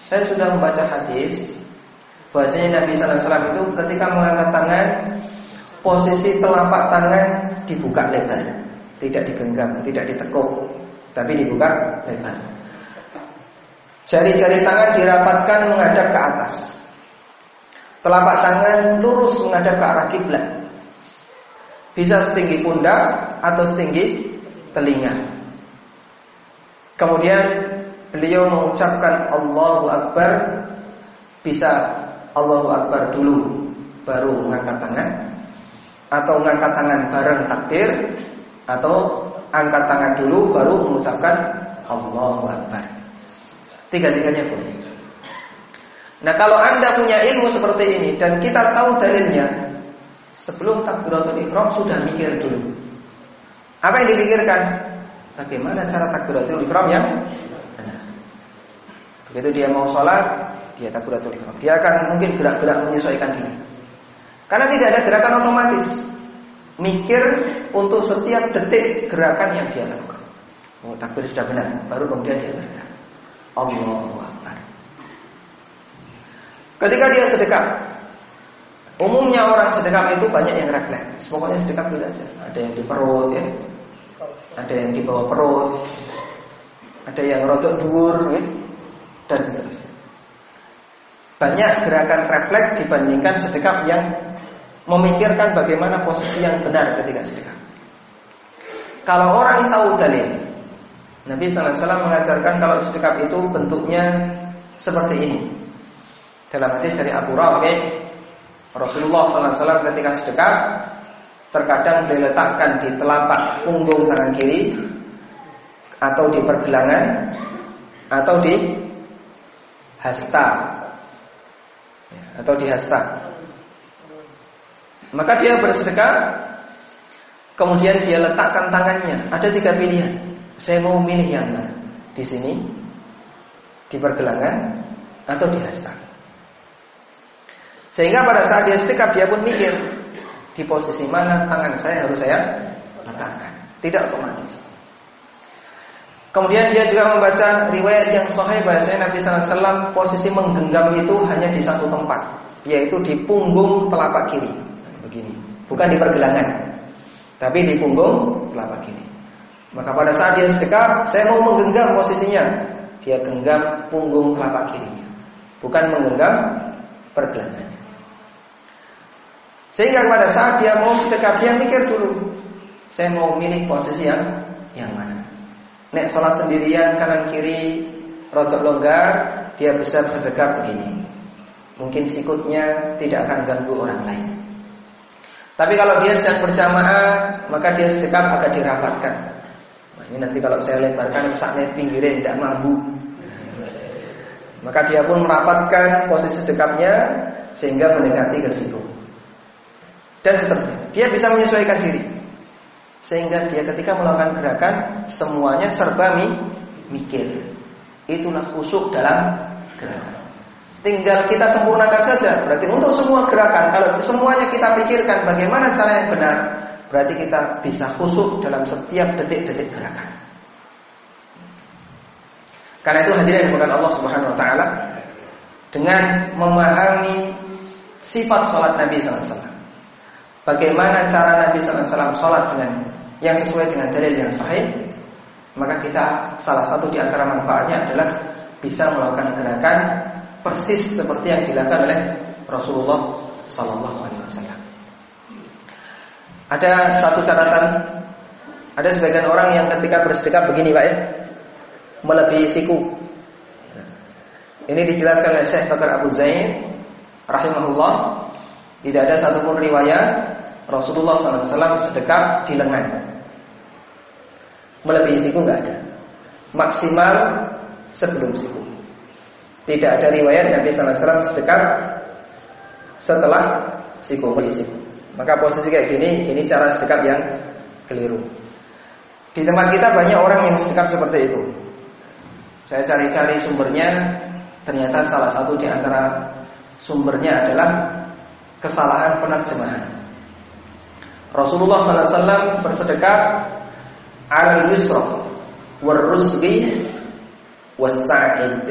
S2: Saya sudah membaca hadis bahwasanya Nabi Sallallahu Alaihi Wasallam itu ketika mengangkat tangan posisi telapak tangan dibuka lebar, tidak digenggam, tidak ditekuk, tapi dibuka lebar. Jari-jari tangan dirapatkan menghadap ke atas. Telapak tangan lurus menghadap ke arah kiblat. Bisa setinggi pundak atau setinggi telinga. Kemudian beliau mengucapkan Allahu Akbar bisa Allahu Akbar dulu baru mengangkat tangan atau mengangkat tangan bareng takbir atau angkat tangan dulu baru mengucapkan Allahu Akbar. Tiga-tiganya boleh. Nah kalau anda punya ilmu seperti ini dan kita tahu dalilnya, sebelum takbiratul ikram sudah mikir dulu. Apa yang dipikirkan? Bagaimana cara takbiratul ihram yang? Begitu dia mau sholat, dia takbiratul ihram. Dia akan mungkin gerak-gerak menyesuaikan diri. Karena tidak ada gerakan otomatis. Mikir untuk setiap detik gerakan yang dia lakukan. Oh, takbir sudah benar, baru kemudian dia bergerak. Allahu Akbar. Ketika dia sedekap, umumnya orang sedekap itu banyak yang refleks. Pokoknya sedekap itu aja. Ada yang di perut ya, ada yang di bawah perut, ada yang rotok dur, ya, dan seterusnya. Banyak gerakan refleks dibandingkan sedekap yang memikirkan bagaimana posisi yang benar ketika sedekap. Kalau orang tahu dalil, Nabi SAW mengajarkan kalau sedekap itu bentuknya seperti ini. Dalam hadis dari Abu Rafi, Rasulullah SAW ketika sedekap terkadang diletakkan di telapak punggung tangan kiri atau di pergelangan atau di hasta. Ya, atau di hasta. Maka dia bersedekah kemudian dia letakkan tangannya. Ada tiga pilihan saya mau milih yang mana di sini di pergelangan atau di hasta sehingga pada saat dia sedekah dia pun mikir di posisi mana tangan saya harus saya letakkan. Tidak otomatis. Kemudian dia juga membaca riwayat yang sahih bahasanya Nabi SAW posisi menggenggam itu hanya di satu tempat, yaitu di punggung telapak kiri. Begini, bukan di pergelangan, tapi di punggung telapak kiri. Maka pada saat dia sedekap, saya mau menggenggam posisinya, dia genggam punggung telapak kirinya, bukan menggenggam pergelangannya. Sehingga pada saat dia mau sedekap dia mikir dulu, saya mau milih posisi yang yang mana. Nek sholat sendirian kanan kiri rotok longgar, dia besar sedekap begini. Mungkin sikutnya tidak akan ganggu orang lain. Tapi kalau dia sedang berjamaah, maka dia sedekap agak dirapatkan. Nah, ini nanti kalau saya lebarkan saatnya pinggirnya tidak mampu. Maka dia pun merapatkan posisi sedekapnya sehingga mendekati ke situ dan seterusnya. Dia bisa menyesuaikan diri. Sehingga dia ketika melakukan gerakan semuanya serba mi, mikir. Itulah khusyuk dalam gerakan. Tinggal kita sempurnakan saja. Berarti untuk semua gerakan kalau semuanya kita pikirkan bagaimana cara yang benar, berarti kita bisa khusyuk dalam setiap detik-detik gerakan. Karena itu hadirin bukan Allah Subhanahu wa taala dengan memahami sifat salat Nabi SAW bagaimana cara Nabi SAW sholat dengan yang sesuai dengan dalil yang sahih, maka kita salah satu di antara manfaatnya adalah bisa melakukan gerakan persis seperti yang dilakukan oleh Rasulullah Sallallahu Alaihi Wasallam. Ada satu catatan, ada sebagian orang yang ketika bersedekah begini pak ya, melebihi siku. Ini dijelaskan oleh Syekh Bakar Abu Zain rahimahullah tidak ada satupun riwayat Rasulullah SAW sedekap di lengan. Melebihi siku nggak ada. Maksimal sebelum siku. Tidak ada riwayat Nabi SAW sedekap setelah siku melebihi siku. Maka posisi kayak gini, ini cara sedekap yang keliru. Di tempat kita banyak orang yang sedekap seperti itu. Saya cari-cari sumbernya, ternyata salah satu di antara sumbernya adalah kesalahan penerjemahan. Rasulullah SAW bersedekah al yusra warusbi wasa'id.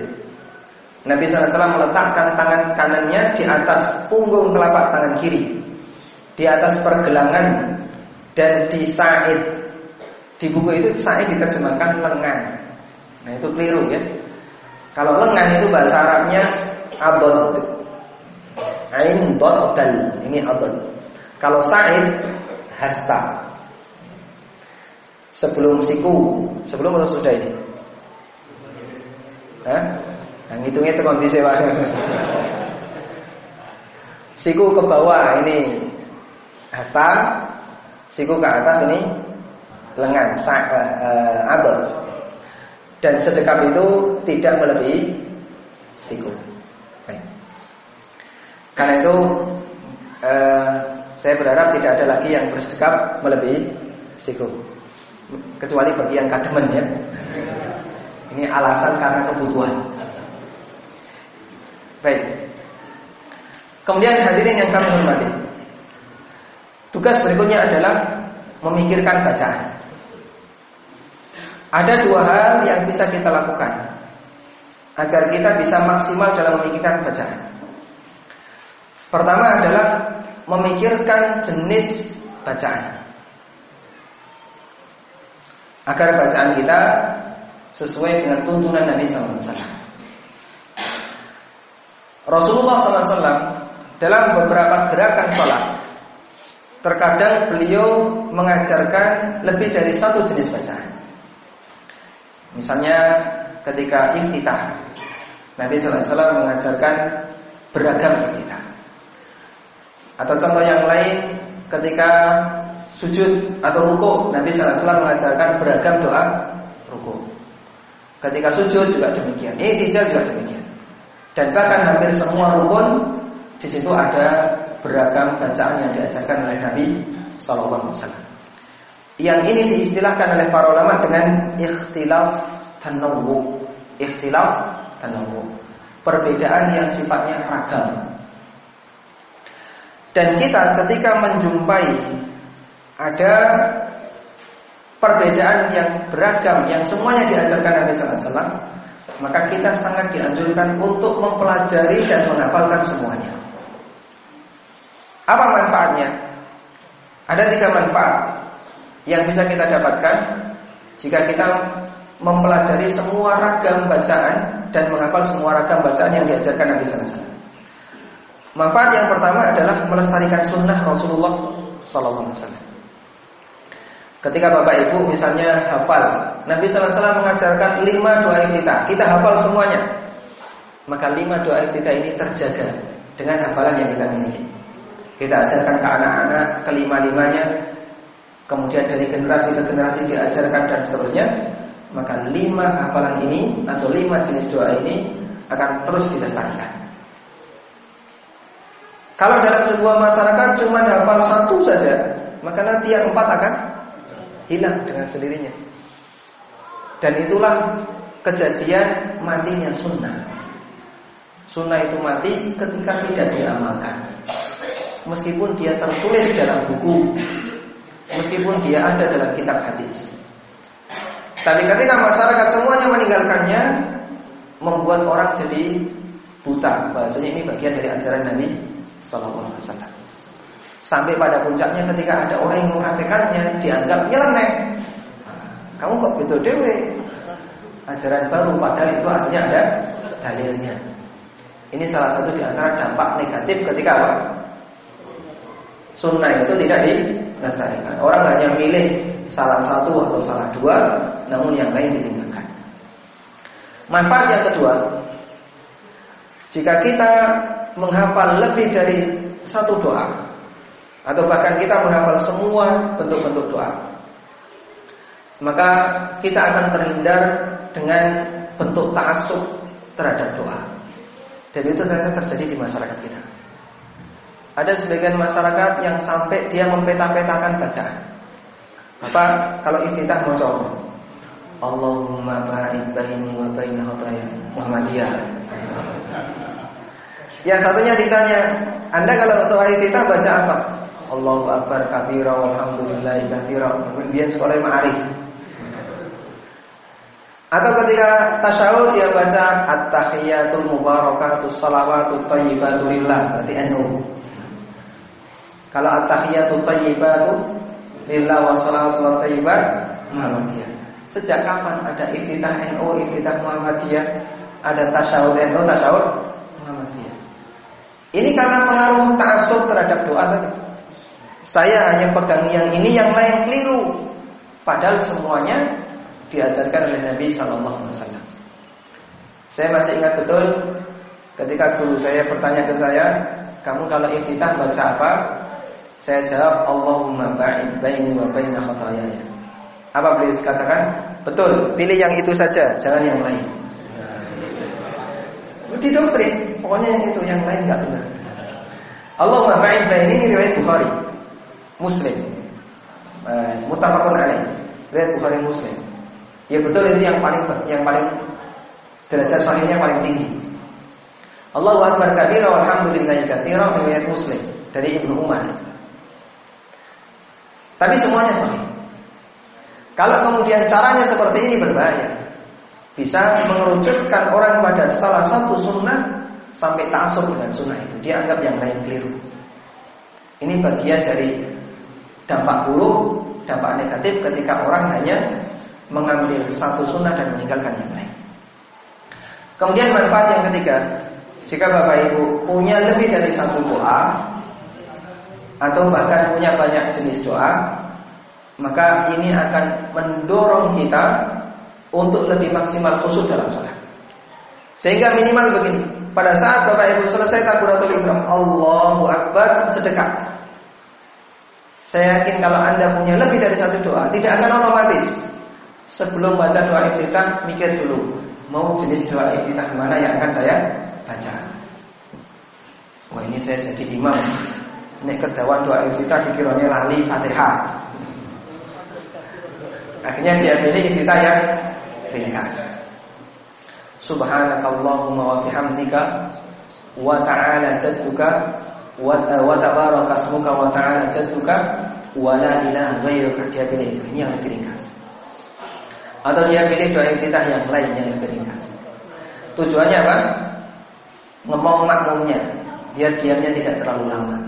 S2: Nabi SAW meletakkan tangan kanannya di atas punggung telapak tangan kiri, di atas pergelangan dan di sa'id. Di buku itu sa'id diterjemahkan lengan. Nah itu keliru ya. Kalau lengan itu bahasa Arabnya adon Ain dal ini adon. Kalau sa'id hasta. Sebelum siku, sebelum atau sudah ini? Hah? Yang hitungnya itu kondisi siku ke bawah ini hasta, siku ke atas ini lengan, sa, uh, adon. Dan sedekap itu tidak melebihi siku. Karena itu eh, saya berharap tidak ada lagi yang bersedekap melebihi siku. Kecuali bagi yang kademen ya. Ini alasan karena kebutuhan. Baik. Kemudian hadirin yang kami hormati. Tugas berikutnya adalah memikirkan bacaan. Ada dua hal yang bisa kita lakukan agar kita bisa maksimal dalam memikirkan bacaan. Pertama adalah memikirkan jenis bacaan. Agar bacaan kita sesuai dengan tuntunan Nabi SAW. Rasulullah SAW dalam beberapa gerakan sholat Terkadang beliau mengajarkan lebih dari satu jenis bacaan. Misalnya ketika iftitah. Nabi SAW mengajarkan beragam iftitah. Atau contoh yang lain ketika sujud atau ruku Nabi SAW mengajarkan beragam doa ruku. Ketika sujud juga demikian Ihtijal juga demikian. Dan bahkan hampir semua rukun di situ ada beragam bacaan yang diajarkan oleh Nabi Wasallam. Yang ini diistilahkan oleh para ulama dengan ikhtilaf tanawwu. Ikhtilaf tanawwu. Perbedaan yang sifatnya ragam. Dan kita ketika menjumpai ada perbedaan yang beragam yang semuanya diajarkan Nabi Sallallahu maka kita sangat dianjurkan untuk mempelajari dan menghafalkan semuanya. Apa manfaatnya? Ada tiga manfaat yang bisa kita dapatkan jika kita mempelajari semua ragam bacaan dan menghafal semua ragam bacaan yang diajarkan Nabi SAW. Manfaat yang pertama adalah melestarikan sunnah Rasulullah SAW. Ketika bapak ibu misalnya hafal, Nabi SAW mengajarkan lima doa kita, kita hafal semuanya. Maka lima doa kita ini terjaga dengan hafalan yang kita miliki. Kita ajarkan ke anak-anak kelima-limanya. Kemudian dari generasi ke generasi diajarkan dan seterusnya. Maka lima hafalan ini Atau lima jenis doa ini Akan terus dilestarikan. Kalau dalam sebuah masyarakat Cuma hafal satu saja Maka nanti yang empat akan Hilang dengan sendirinya. Dan itulah Kejadian matinya sunnah. Sunnah itu mati ketika tidak diamalkan meskipun dia tertulis dalam buku, meskipun dia ada dalam kitab hadis. Tapi ketika masyarakat semuanya meninggalkannya, membuat orang jadi buta. Bahasanya ini bagian dari ajaran Nabi Wasallam. Sampai pada puncaknya ketika ada orang yang mempraktekannya dianggap nyeleneh. Kamu kok betul dewe? Ajaran baru padahal itu aslinya ada dalilnya. Ini salah satu di antara dampak negatif ketika apa? Sunnah itu tidak dilestarikan. Orang hanya milih salah satu atau salah dua, namun yang lain ditinggalkan. Manfaat yang kedua, jika kita menghafal lebih dari satu doa, atau bahkan kita menghafal semua bentuk-bentuk doa, maka kita akan terhindar dengan bentuk ta'asub terhadap doa. Dan itu ternyata terjadi di masyarakat kita. Ada sebagian masyarakat yang sampai dia mempeta-petakan bacaan. Apa kalau iktitah mau coba? Allahumma ba'id baini wa baina khotaya Muhammadiyah. Yang satunya ditanya, Anda kalau untuk iktitah baca apa? Allahu akbar kabira walhamdulillahi katsira. Kemudian sekolah ma'arif. Atau ketika tasyahud dia baca at-tahiyatul mubarakatus salawatut thayyibatu lillah, berarti NU. Kalau at-tahiyatul thayyibatu lillah wa salatu wa thayyibat Muhammadiyah. Sejak kapan ada iktitah NU, iktitah Muhammadiyah, ada tasyahud NU, tasyahud Muhammadiyah. Ini karena pengaruh ta'assub terhadap doa tadi. Saya hanya pegang yang ini, yang lain keliru. Padahal semuanya diajarkan oleh Nabi Sallallahu Alaihi Wasallam. Saya masih ingat betul ketika guru saya bertanya ke saya, kamu kalau iftitah baca apa? Saya jawab Allahumma ba'id baini wa baina khataayaya. Apa beliau katakan? Betul, pilih yang itu saja, jangan yang lain. Di doktrin, pokoknya yang itu, yang lain nggak benar. Allahumma ba'id baini ini riwayat Bukhari, Muslim, uh, muttafaqun alaih. Lihat Bukhari Muslim. Ya betul itu yang paling yang paling derajat sahihnya paling tinggi. Allahu akbar kabira walhamdulillahi katsira riwayat Muslim dari Ibnu Umar. Tapi semuanya sahih. Kalau kemudian caranya seperti ini berbahaya. Bisa mengerucutkan orang pada salah satu sunnah sampai tasuk dengan sunnah itu. Dia anggap yang lain keliru. Ini bagian dari dampak buruk, dampak negatif ketika orang hanya mengambil satu sunnah dan meninggalkan yang lain. Kemudian manfaat yang ketiga, jika Bapak Ibu punya lebih dari satu doa atau bahkan punya banyak jenis doa, maka ini akan mendorong kita untuk lebih maksimal khusus dalam sholat. Sehingga minimal begini, pada saat Bapak Ibu selesai takbiratul ihram, Allahu Akbar sedekah. Saya yakin kalau Anda punya lebih dari satu doa, tidak akan otomatis. Sebelum baca doa iftitah, mikir dulu, mau jenis doa iftitah mana yang akan saya baca. Wah ini saya jadi imam. Ini kedawan doa iftitah dikiranya lali Fatihah. Akhirnya dia pilih iftitah yang ringkas. Subhanakallahumma wa bihamdika wa ta'ala jadduka wa tabaraka asmuka wa ta'ala jadduka wa la ilaha ghairuka dia pilih ini yang ringkas. Atau dia pilih doa iftitah yang lain yang ringkas. Tujuannya apa? Ngomong makmumnya biar diamnya tidak terlalu lama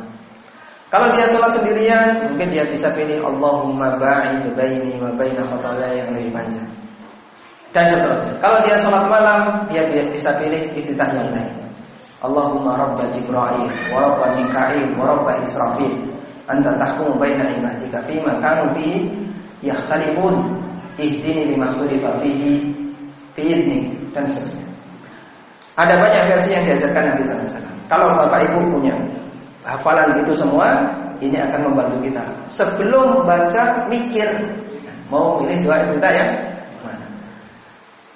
S2: kalau dia sholat sendirian mungkin dia bisa pilih Allahumma ba'id baini wa baina khataya yang lebih panjang. Dan seterusnya. Kalau dia sholat malam dia bisa pilih iftitah yang lain. Allahumma rabba Jibril wa rabba Mika'il wa rabba Israfil. Anta tahkumu baina ibadika fima kanu fihi yakhtalifun. Ihdini lima ikhtalifa fihi fi dan seterusnya. Ada banyak versi yang diajarkan Nabi SAW. Kalau Bapak Ibu punya hafalan itu semua, ini akan membantu kita. Sebelum baca mikir mau pilih doa kita ya.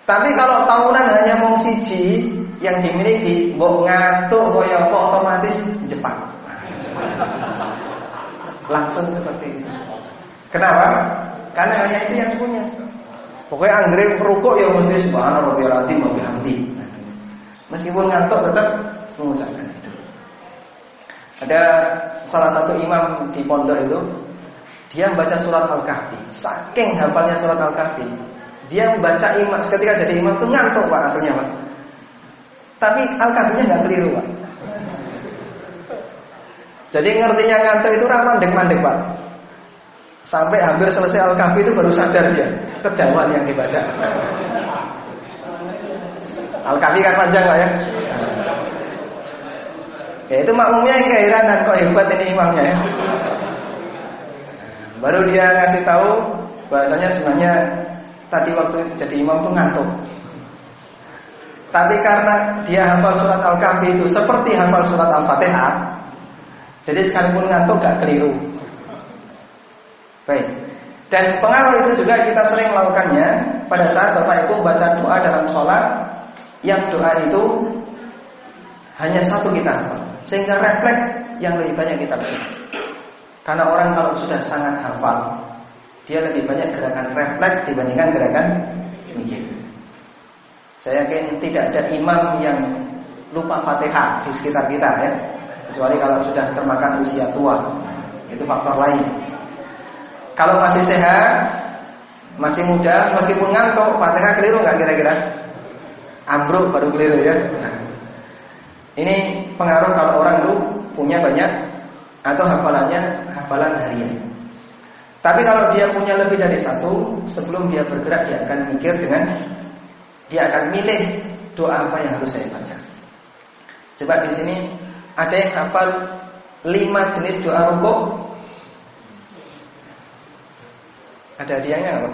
S2: Tapi kalau tahunan hanya mau siji, yang dimiliki mbok ngatuk kaya apa otomatis Jepang. Langsung seperti itu. Kenapa? Karena hanya itu yang punya. Pokoknya anggrek rukuk ya mesti subhanallah wa bihamdi. Meskipun ngantuk tetap mengucapkan. Ada salah satu imam di pondok itu dia membaca surat Al-Kahfi. Saking hafalnya surat Al-Kahfi, dia membaca imam ketika jadi imam itu ngantuk Pak aslinya Pak. Tapi al-kahfinya nggak keliru pak. Jadi ngertinya ngantuk itu ramandek mandek pak. Sampai hampir selesai al-kahfi itu baru sadar dia kedawan yang dibaca. Al-kahfi kan panjang pak ya. Ya itu makmumnya yang keheranan kok hebat ini imamnya ya. Baru dia ngasih tahu bahasanya sebenarnya tadi waktu jadi imam tuh ngantuk. Tapi karena dia hafal surat Al-Kahfi itu seperti hafal surat Al-Fatihah, jadi sekalipun ngantuk gak keliru. Baik. Dan pengaruh itu juga kita sering melakukannya pada saat Bapak Ibu baca doa dalam sholat yang doa itu hanya satu kita hafal, sehingga refleks yang lebih banyak kita lakukan. Karena orang kalau sudah sangat hafal, dia lebih banyak gerakan refleks dibandingkan gerakan mikir. Saya yakin tidak ada imam yang lupa Fatihah di sekitar kita ya. Kecuali kalau sudah termakan usia tua. Itu faktor lain. Kalau masih sehat, masih muda, meskipun ngantuk, Fatihah keliru nggak kira-kira? Ambruk baru keliru ya. Nah, ini pengaruh kalau orang tuh punya banyak atau hafalannya hafalan harian. Tapi kalau dia punya lebih dari satu, sebelum dia bergerak dia akan mikir dengan dia akan milih doa apa yang harus saya baca. Coba di sini ada yang hafal lima jenis doa rukuk. Ada hadiahnya apa?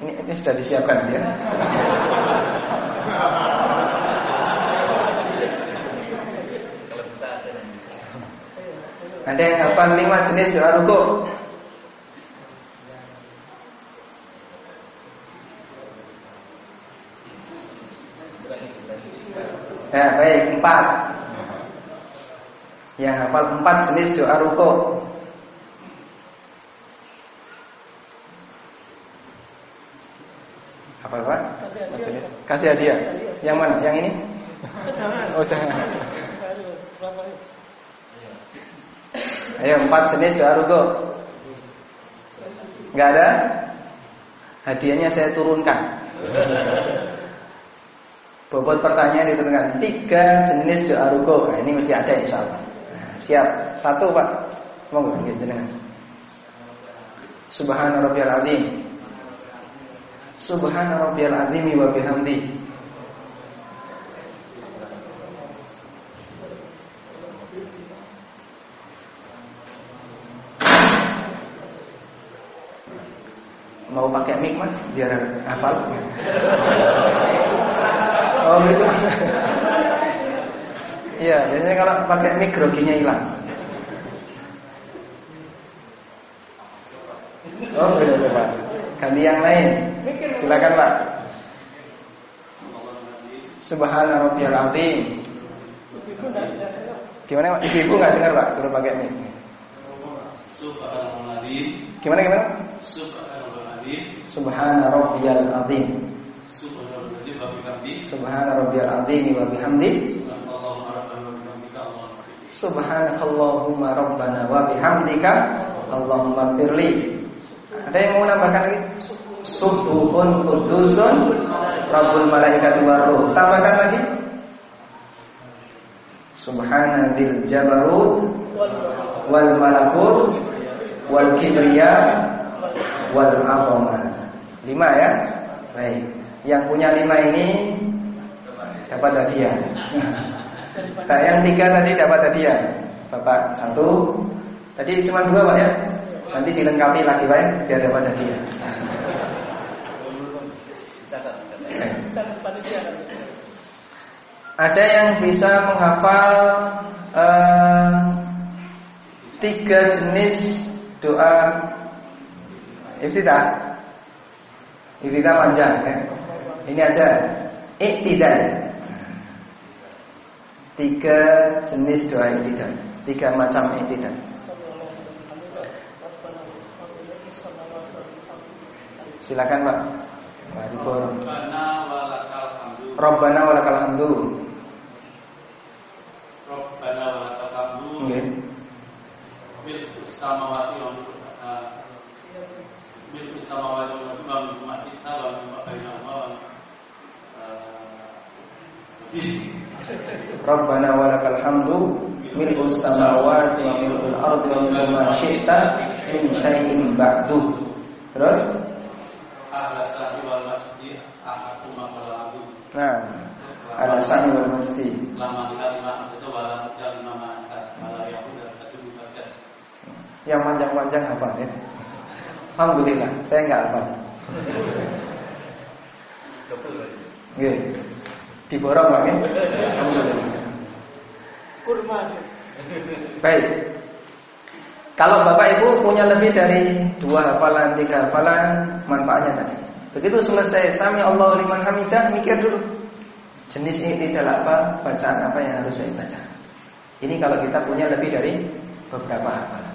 S2: Ini, ini sudah disiapkan dia. Ada yang hafal lima jenis doa ruku? Ya baik, empat Yang hafal empat jenis doa ruku Apa apa? Kasih hadiah. Kasih hadiah. Yang mana? Yang ini? Oh, jangan. Ayo empat jenis doa ruko. Enggak ada? Hadiahnya saya turunkan. Bobot pertanyaan diturunkan tiga jenis doa ruko. Nah, ini mesti ada insya Allah. Nah, siap satu pak. Monggo dengan. Subhana rabbiyal azim. Subhana rabbiyal azim wa bihamdi. Mau pakai mic mas biar hafal. Oh gitu. Iya, biasanya kalau pakai mic groginya hilang. Oh, beda beda Pak. Ganti yang lain. Silakan Pak. Subhana rabbiyal azim. Gimana Pak? Ibu nggak dengar Pak? Suruh pakai mic. Gimana gimana? Subhana rabbiyal azim. Subhana rabbiyal azim wa bihamdi. Subhanakallahumma rabbana wa bihamdika Allahumma firli. Ada yang mau nambahkan lagi? Subuhun kudusun Rabbul malaikat waruh. Tambahkan lagi. Subhana dzil jabarut wal malakut wal kibriya wal azama. Lima ya. Baik. Yang punya lima ini dapat hadiah. Nah, yang tiga tadi dapat hadiah. Bapak satu. Tadi cuma dua pak ya. Nanti dilengkapi lagi pak ya, biar dapat hadiah. Ada yang bisa menghafal uh, tiga jenis doa iftitah. Iftitah panjang kan? Ini aja iktidal. Tiga jenis doa iktidal, tiga macam iktidal. Silakan Pak. Rabbana walakal hamdu.
S3: Rabbana walakal hamdu. Mil samawati wa samawati wa
S2: mil'ul ardi wa mil'u ma syi'ta min syai'in ba'du. Terus?
S3: ahla sahi wal masjid
S2: Nah, sani wal
S3: lama lima itu wala
S2: Yang panjang-panjang apa ya? Alhamdulillah, saya nggak hafal. Nggih. Diborong Pak. Alhamdulillah.
S4: Kurma.
S2: Baik. Kalau Bapak Ibu punya lebih dari dua hafalan, tiga hafalan, manfaatnya tadi. Begitu selesai Sami Allah liman hamidah, mikir dulu. Jenis ini adalah apa? Bacaan apa yang harus saya baca? Ini kalau kita punya lebih dari beberapa hafalan.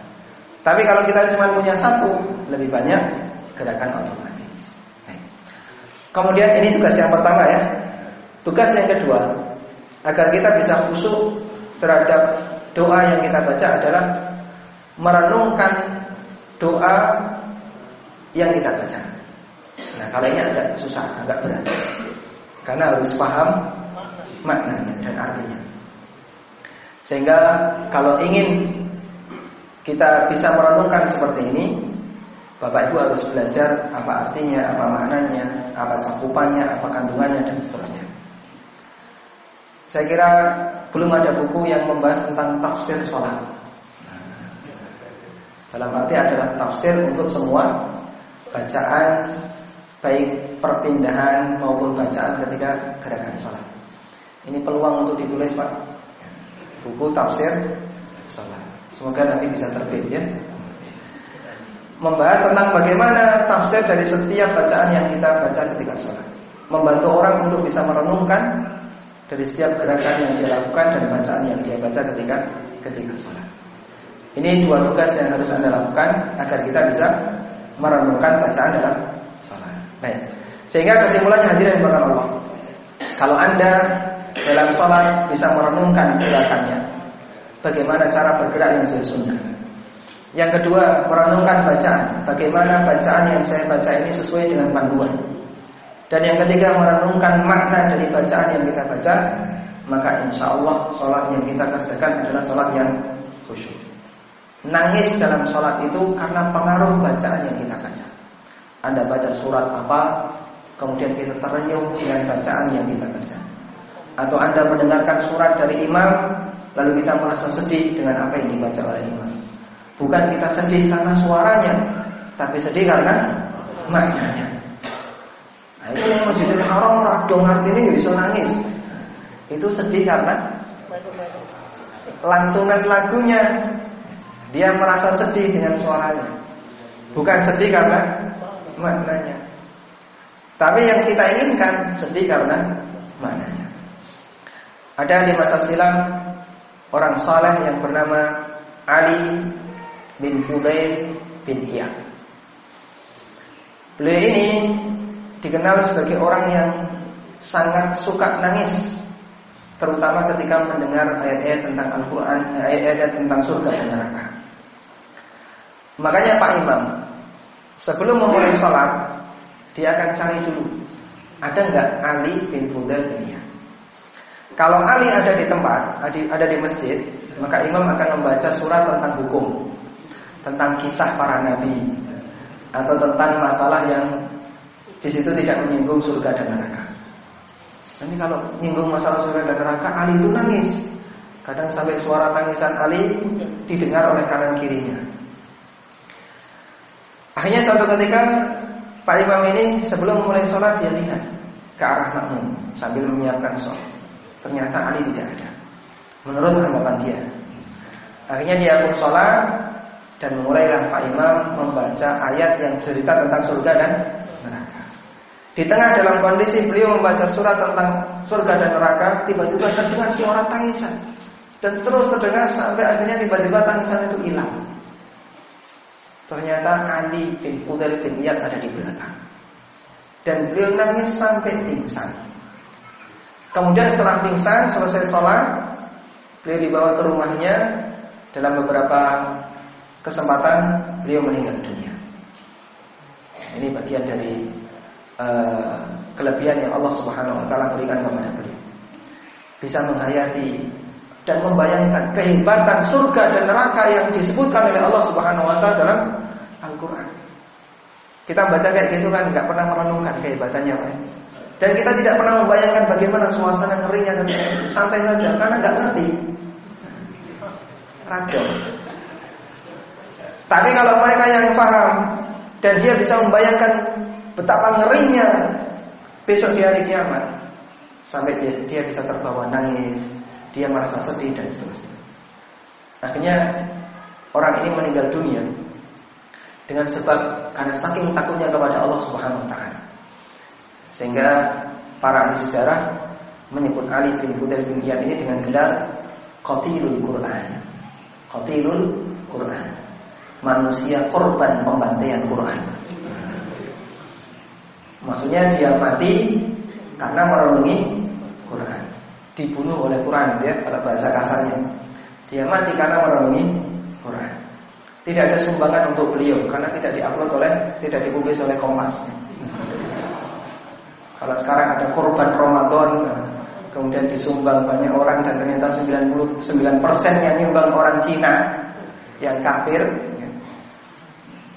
S2: Tapi kalau kita cuma punya satu, lebih banyak gerakan otomatis. Kemudian ini tugas yang pertama ya. Tugas yang kedua, agar kita bisa khusyuk terhadap doa yang kita baca adalah merenungkan doa yang kita baca. Nah, kalau ini agak susah, agak berat. Karena harus paham maknanya dan artinya. Sehingga kalau ingin kita bisa merenungkan seperti ini, Bapak Ibu harus belajar apa artinya, apa maknanya, apa cakupannya, apa kandungannya dan seterusnya. Saya kira belum ada buku yang membahas tentang tafsir sholat. Dalam arti adalah tafsir untuk semua bacaan baik perpindahan maupun bacaan ketika gerakan sholat. Ini peluang untuk ditulis Pak. Buku tafsir sholat. Semoga nanti bisa terbit ya. Membahas tentang bagaimana tafsir dari setiap bacaan yang kita baca ketika sholat. Membantu orang untuk bisa merenungkan dari setiap gerakan yang dia lakukan dan bacaan yang dia baca ketika ketika sholat. Ini dua tugas yang harus Anda lakukan agar kita bisa merenungkan bacaan dalam sholat. Baik. Sehingga kesimpulannya hadirin kepada Allah. Kalau Anda dalam sholat bisa merenungkan gerakannya, bagaimana cara bergerak yang sesuai sunnah. Yang kedua, merenungkan bacaan. Bagaimana bacaan yang saya baca ini sesuai dengan panduan. Dan yang ketiga, merenungkan makna dari bacaan yang kita baca. Maka insya Allah sholat yang kita kerjakan adalah sholat yang khusyuk. Nangis dalam sholat itu karena pengaruh bacaan yang kita baca. Anda baca surat apa, kemudian kita terenyuh dengan bacaan yang kita baca. Atau Anda mendengarkan surat dari imam, lalu kita merasa sedih dengan apa yang dibaca oleh imam. Bukan kita sedih karena suaranya, tapi sedih karena maknanya. Nah, itu yang Masjidil Haram radong artinya bisa nangis. Itu sedih karena lantunan lagunya dia merasa sedih dengan suaranya. Bukan sedih karena maknanya. Tapi yang kita inginkan sedih karena maknanya. Ada di masa silam orang saleh yang bernama Ali bin Fudail bin Iyad. Beliau ini dikenal sebagai orang yang sangat suka nangis terutama ketika mendengar ayat-ayat tentang Al-Quran, ayat-ayat tentang surga dan neraka. Makanya Pak Imam, sebelum memulai sholat, dia akan cari dulu, ada nggak Ali bin Fudail bin Iyad. Kalau Ali ada di tempat, ada di masjid, maka imam akan membaca surat tentang hukum, tentang kisah para nabi, atau tentang masalah yang di situ tidak menyinggung surga dan neraka. Nanti kalau nyinggung masalah surga dan neraka, Ali itu nangis. Kadang sampai suara tangisan Ali didengar oleh kanan kirinya. Akhirnya suatu ketika Pak Imam ini sebelum mulai sholat dia lihat ke arah makmum sambil menyiapkan sholat. Ternyata Ali tidak ada. Menurut anggapan dia. Akhirnya dia pun sholat dan mulailah Pak Imam membaca ayat yang cerita tentang surga dan neraka. Di tengah dalam kondisi beliau membaca surat tentang surga dan neraka, tiba-tiba terdengar suara tangisan dan terus terdengar sampai akhirnya tiba-tiba tangisan itu hilang. Ternyata Ali bin Fudail bin Iyad ada di belakang. Dan beliau nangis sampai pingsan. Kemudian setelah pingsan, selesai sholat, beliau dibawa ke rumahnya. Dalam beberapa kesempatan, beliau meninggal dunia. Ini bagian dari uh, kelebihan yang Allah Subhanahu Wa Taala berikan kepada beliau. Bisa menghayati dan membayangkan kehebatan surga dan neraka yang disebutkan oleh Allah Subhanahu Wa Taala dalam Al-Quran. Kita baca kayak gitu kan, nggak pernah merenungkan kehebatannya, Pak. Dan kita tidak pernah membayangkan bagaimana suasana ngerinya dan santai saja karena nggak ngerti. Raga. Tapi kalau mereka yang paham dan dia bisa membayangkan betapa ngerinya besok di hari kiamat, sampai dia, dia bisa terbawa nangis, dia merasa sedih dan seterusnya. Akhirnya orang ini meninggal dunia dengan sebab karena saking takutnya kepada Allah Subhanahu wa taala. Sehingga para ahli sejarah menyebut Ali bin Fudail bin ini dengan gelar Qatilul Quran. Qatilul Quran. Manusia korban pembantaian Quran. Maksudnya dia mati karena merenungi Quran. Dibunuh oleh Quran ya kalau bahasa kasarnya. Dia mati karena merenungi Quran. Tidak ada sumbangan untuk beliau karena tidak diupload oleh, tidak dipublis oleh Kompas. Kalau sekarang ada korban Ramadan Kemudian disumbang banyak orang Dan ternyata 99% yang nyumbang orang Cina Yang kafir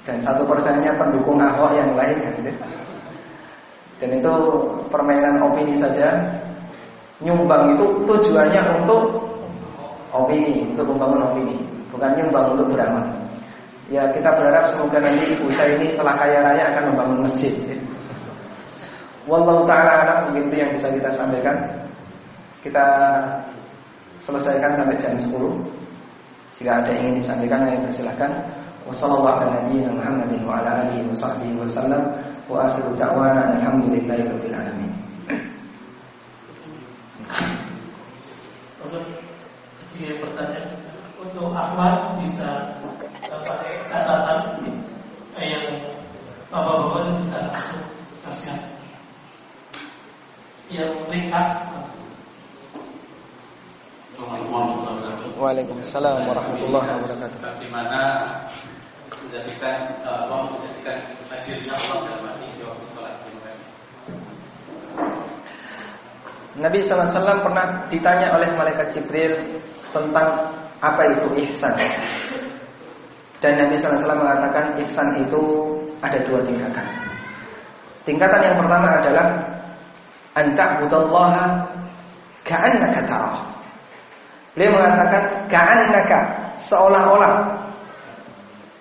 S2: Dan satu persennya pendukung Ahok yang lain gitu. Dan itu permainan opini saja Nyumbang itu tujuannya untuk Opini, untuk membangun opini Bukan nyumbang untuk beramal Ya kita berharap semoga nanti ibu saya ini setelah kaya raya akan membangun masjid Wallahu taala alam mungkin yang bisa kita sampaikan. Kita selesaikan sampai jam 10. Jika ada yang ingin disampaikan, alamin.
S4: Ini pertanyaan untuk Ahmad bisa pakai catatan yang bapak-bapak kita yang ringkas.
S3: Assalamualaikum warahmatullahi wabarakatuh.
S2: Waalaikumsalam warahmatullahi wabarakatuh.
S3: Bagaimana menjadikan eh, Allah menjadikan hadirnya Allah dalam di waktu sholat. Terima kasih.
S2: Nabi SAW pernah ditanya oleh malaikat Jibril tentang apa itu ihsan. Dan Nabi SAW mengatakan ihsan itu ada dua tingkatan. Tingkatan yang pertama adalah anta'budallaha ka'annaka tarah. Beliau mengatakan ka'annaka seolah-olah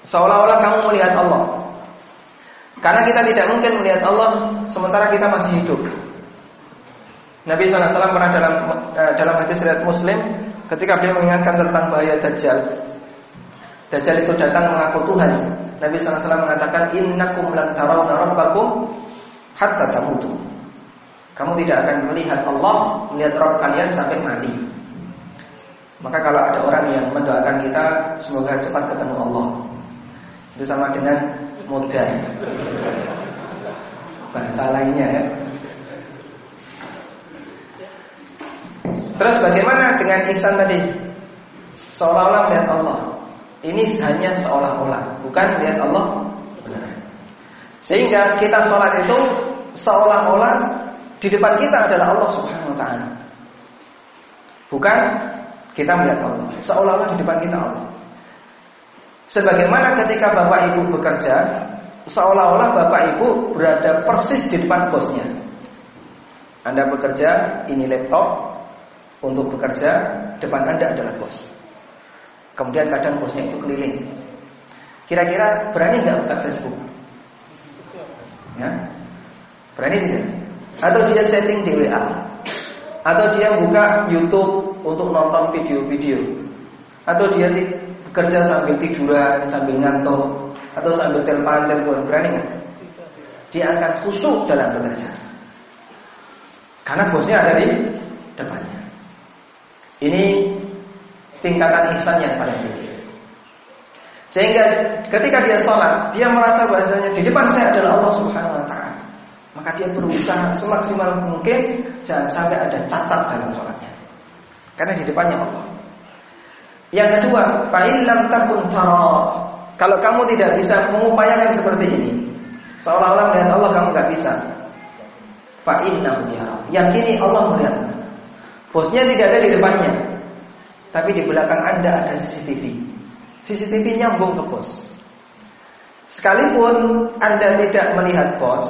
S2: seolah-olah kamu melihat Allah. Karena kita tidak mungkin melihat Allah sementara kita masih hidup. Nabi SAW pernah dalam eh, dalam hadis riwayat Muslim ketika beliau mengingatkan tentang bahaya Dajjal. Dajjal itu datang mengaku Tuhan. Nabi SAW mengatakan innakum lan tarawna rabbakum hatta tamutu. Kamu tidak akan melihat Allah, melihat Rabb kalian sampai mati. Maka kalau ada orang yang mendoakan kita semoga cepat ketemu Allah. Itu sama dengan muda. Bahasa lainnya ya. Terus bagaimana dengan ihsan tadi? Seolah-olah melihat Allah. Ini hanya seolah-olah, bukan melihat Allah. Sehingga kita sholat itu seolah-olah di depan kita adalah Allah Subhanahu wa taala. Bukan kita melihat Allah, seolah-olah di depan kita Allah. Sebagaimana ketika Bapak Ibu bekerja, seolah-olah Bapak Ibu berada persis di depan bosnya. Anda bekerja, ini laptop, untuk bekerja, depan Anda adalah bos. Kemudian kadang bosnya itu keliling. Kira-kira berani nggak buka Facebook? Ya, berani tidak? Atau dia chatting di WA? Atau dia buka YouTube untuk nonton video-video? Atau dia bekerja sambil tiduran, sambil ngantuk, atau sambil telepon telepon? Berani nggak? Dia akan khusyuk dalam bekerja. Karena bosnya ada di depannya. Ini tingkatan ihsan yang paling tinggi. Sehingga ketika dia sholat, dia merasa bahasanya di depan saya adalah Allah Subhanahu Wa Taala. Maka dia berusaha semaksimal mungkin jangan sampai ada cacat dalam sholatnya. Karena di depannya Allah. Yang kedua, fa'ilam takun Kalau kamu tidak bisa mengupayakan seperti ini, seolah-olah melihat Allah kamu nggak bisa. Fa'innahu yara. Yakini Allah melihat. Bosnya tidak ada di depannya, tapi di belakang Anda ada CCTV. CCTV nyambung ke bos. Sekalipun Anda tidak melihat bos,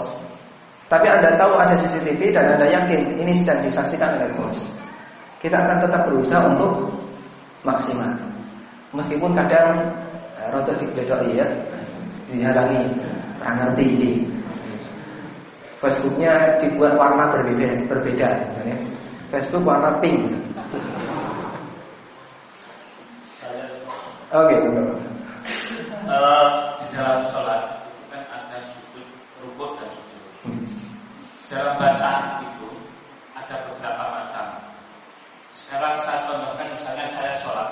S2: tapi Anda tahu ada CCTV dan Anda yakin ini sedang disaksikan oleh bos. Kita akan tetap berusaha untuk maksimal. Meskipun kadang eh, rotok dibedoi ya, dihalangi, kurang ngerti ini. Facebooknya dibuat warna berbeda, berbeda. Ya. Facebook warna pink. Oke, okay,
S3: uh, di dalam sholat kan ada sujud rukuk dan sujud. Dalam bacaan itu ada beberapa macam. Sekarang saya contohkan misalnya saya sholat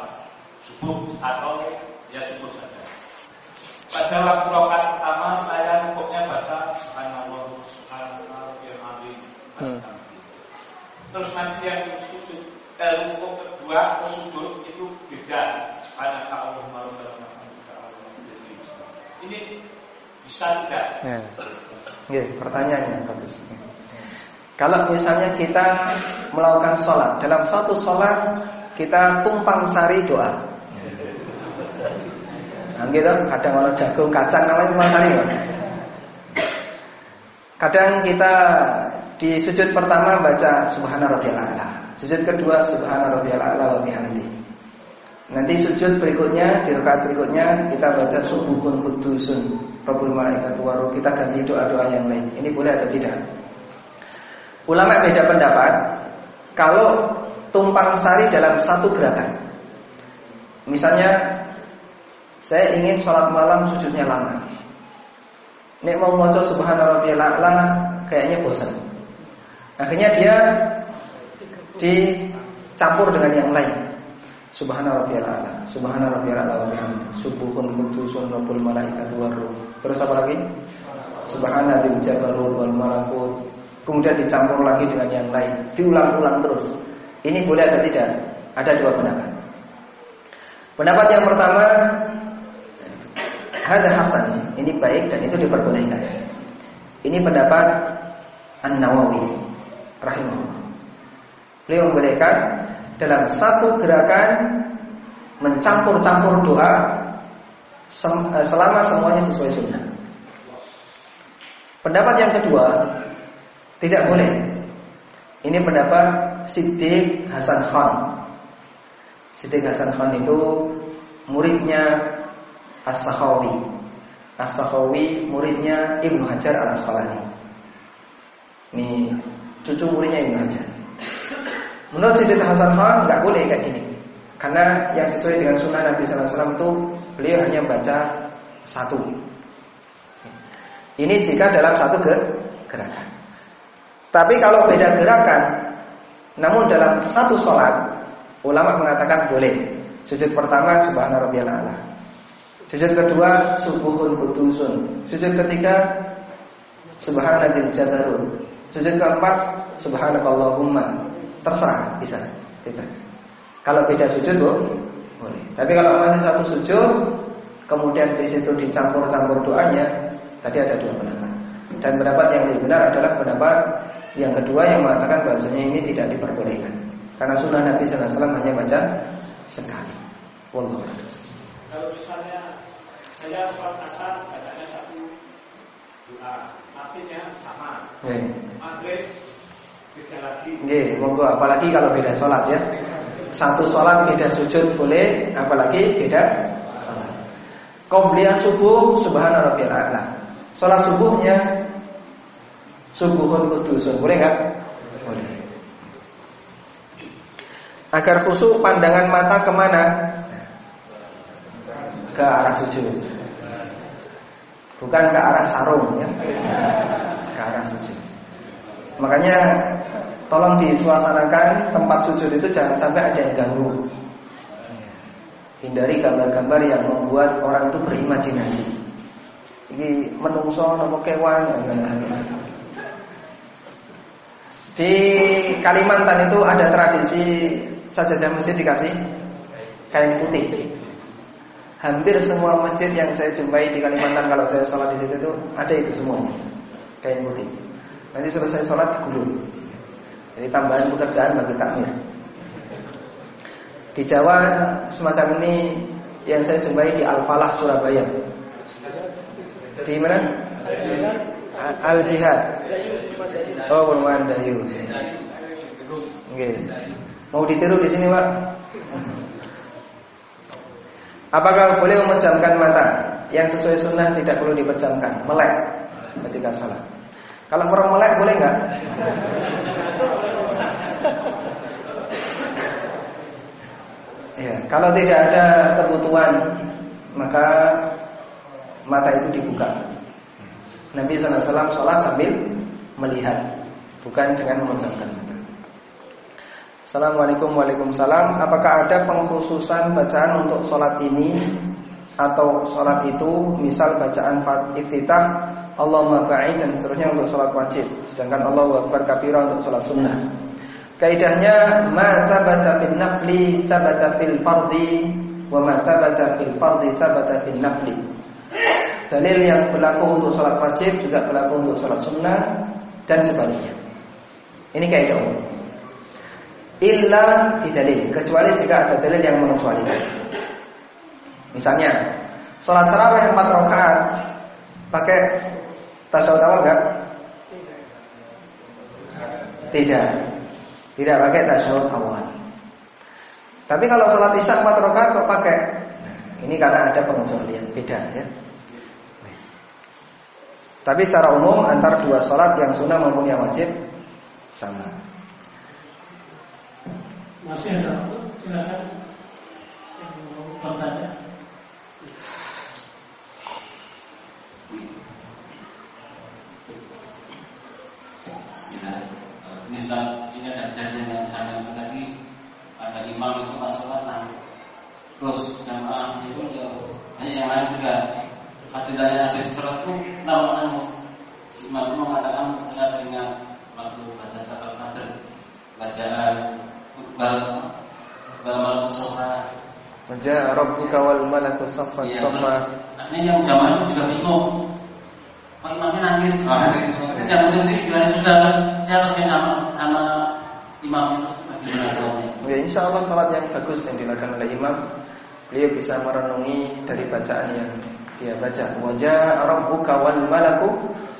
S3: subuh atau ya subuh saja. Pada waktu rokat pertama saya rukuknya baca subhanallah subhanallah yang alim. Hmm terus nanti yang sujud eh, rukuk kedua atau sujud itu beda pada Allah malu ini bisa tidak?
S2: Ya. Oke, pertanyaannya bagus. Kalau misalnya kita melakukan sholat dalam suatu sholat kita tumpang sari doa. Nah, gitu, kadang kalau jagung kacang namanya tumpang sari. Kadang kita di sujud pertama baca Subhana rabbiyal a'la. Sujud kedua Subhana rabbiyal a'la wa bihamdi. Nanti sujud berikutnya di rakaat berikutnya kita baca subuhun kudusun Rabbul malaikat waruh. Kita ganti doa-doa yang lain. Ini boleh atau tidak? Ulama beda pendapat kalau tumpang sari dalam satu gerakan. Misalnya saya ingin sholat malam sujudnya lama. Nek mau maca subhana rabbiyal a'la kayaknya bosan. Akhirnya dia dicampur dengan yang lain. Subhana rabbiyal a'la, subhana rabbiyal a'la wa subuhun qudusun rabbul malaikati war. Terus apa lagi? Subhana dzil jabarut wal malakut kemudian dicampur lagi dengan yang lain, diulang-ulang terus. Ini boleh atau tidak? Ada dua pendapat. Pendapat yang pertama, ada Hasan, ini baik dan itu diperbolehkan. Ini pendapat An Nawawi, rahimahullah. Beliau membolehkan dalam satu gerakan mencampur-campur doa eh, selama semuanya sesuai sunnah. Pendapat yang kedua tidak boleh. Ini pendapat Siddiq Hasan Khan. Siddiq Hasan Khan itu muridnya As-Sakhawi. As-Sakhawi muridnya Ibnu Hajar Al-Asqalani. Ini cucu muridnya Ibnu Hajar. Menurut Siddiq Hasan Khan nggak boleh kayak gini. Karena yang sesuai dengan sunnah Nabi SAW itu beliau hanya baca satu. Ini jika dalam satu gerakan. Tapi kalau beda gerakan, namun dalam satu sholat, ulama mengatakan boleh. Sujud pertama Subhana Rabbiyal A'la. Sujud kedua Subuhun Kudusun. Sujud ketiga Subhanalladzi Jabarun. Sujud keempat Subhanakallahumma. Terserah bisa, bebas. Kalau beda sujud boleh. Tapi kalau masih satu sujud, kemudian di situ dicampur-campur doanya, tadi ada dua pendapat. Dan pendapat yang lebih benar adalah pendapat yang kedua yang mengatakan bahasanya ini tidak diperbolehkan. Karena sunnah Nabi SAW hanya baca sekali. Wallahu
S3: Kalau misalnya saya sholat asar bacanya satu doa, artinya sama. Maghrib beda lagi.
S2: Nggih, monggo apalagi kalau beda sholat ya. Satu sholat beda sujud boleh, apalagi beda sholat. Qobliyah subuh subhana rabbiyal a'la. Sholat subuhnya subuhun kudusun, boleh nggak? Boleh. Agar khusus pandangan mata ke mana? Ke arah sujud. Bukan ke arah sarung ya. Ke arah sujud. Makanya Tolong disuasanakan tempat sujud itu jangan sampai ada yang ganggu. Hindari gambar-gambar yang membuat orang itu berimajinasi. Ini menungso nopo kewan. Di Kalimantan itu ada tradisi sajadah masjid dikasih kain putih. Hampir semua masjid yang saya jumpai di Kalimantan kalau saya sholat di situ itu ada itu semua kain putih. Nanti selesai sholat digulung. Ini tambahan pekerjaan bagi takmir. Di Jawa semacam ini yang saya jumpai di Al-Falah Surabaya. Di mana? Al Jihad. Oh, perumahan Dayu. Oke. Mau ditiru di sini, Pak? Apakah boleh memejamkan mata? Yang sesuai sunnah tidak perlu dipejamkan, melek ketika sholat. Kalau orang melek boleh nggak? Ya, kalau tidak ada kebutuhan maka mata itu dibuka. Nabi SAW sholat sambil melihat, bukan dengan memejamkan mata. Assalamualaikum Waalaikumsalam Apakah ada pengkhususan bacaan untuk sholat ini Atau sholat itu Misal bacaan iftitah Allahumma ba'id dan seterusnya untuk sholat wajib Sedangkan Allah Akbar kabira untuk sholat sunnah Kaidahnya ma sabata fil nafli sabata fil fardi wa ma sabata fil fardi sabata fil nafli. Dalil yang berlaku untuk salat wajib juga berlaku untuk salat sunnah dan sebaliknya. Ini kaidah umum. Illa bidalil, kecuali jika ada dalil yang mengecualikan. Misalnya, salat tarawih 4 rakaat pakai tasawuf awal enggak? Tidak. Tidak pakai tasyahud awal. Tapi kalau sholat isya empat rakaat kok pakai? Nah, ini karena ada pengecualian beda ya. Tapi secara umum antara dua sholat yang sunnah maupun yang wajib sama.
S4: Masih ada silakan yang mau bertanya.
S5: Misal ini ada kejadian yang saya tadi ada imam itu pas sholat nangis. Terus jamaah itu ya hanya yang lain juga. Hadisnya habis sholat itu lama nangis. Si imam itu mengatakan saya dengan waktu baca salat fajr bacaan bal bal malaikat sofa
S2: Waja'a rabbuka wal malaku saffan
S5: Iya.
S2: saffa.
S5: Ini yang jamaah itu juga bingung. Kok imamnya nangis? Terus yang mungkin gimana sudah saya harusnya sama sama imam itu bagaimana?
S2: Ya insya Allah salat yang bagus yang dilakukan oleh imam Beliau bisa merenungi dari bacaan yang dia baca. Wajah rabbuka wal malaku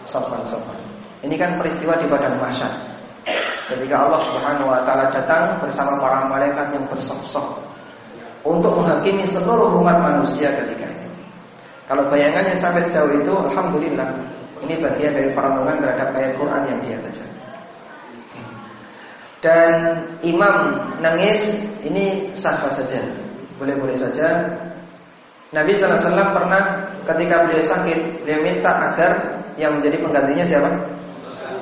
S2: saffan saffan Ini kan peristiwa di padang mahsyar. Ketika Allah subhanahu wa ta'ala datang bersama para malaikat yang bersok-sok Untuk menghakimi seluruh umat manusia ketika itu Kalau bayangannya sampai sejauh itu Alhamdulillah Ini bagian dari perenungan terhadap ayat Quran yang dia baca. Dan imam nangis ini sah-sah saja, boleh-boleh saja. Nabi SAW pernah ketika beliau sakit, beliau minta agar yang menjadi penggantinya siapa?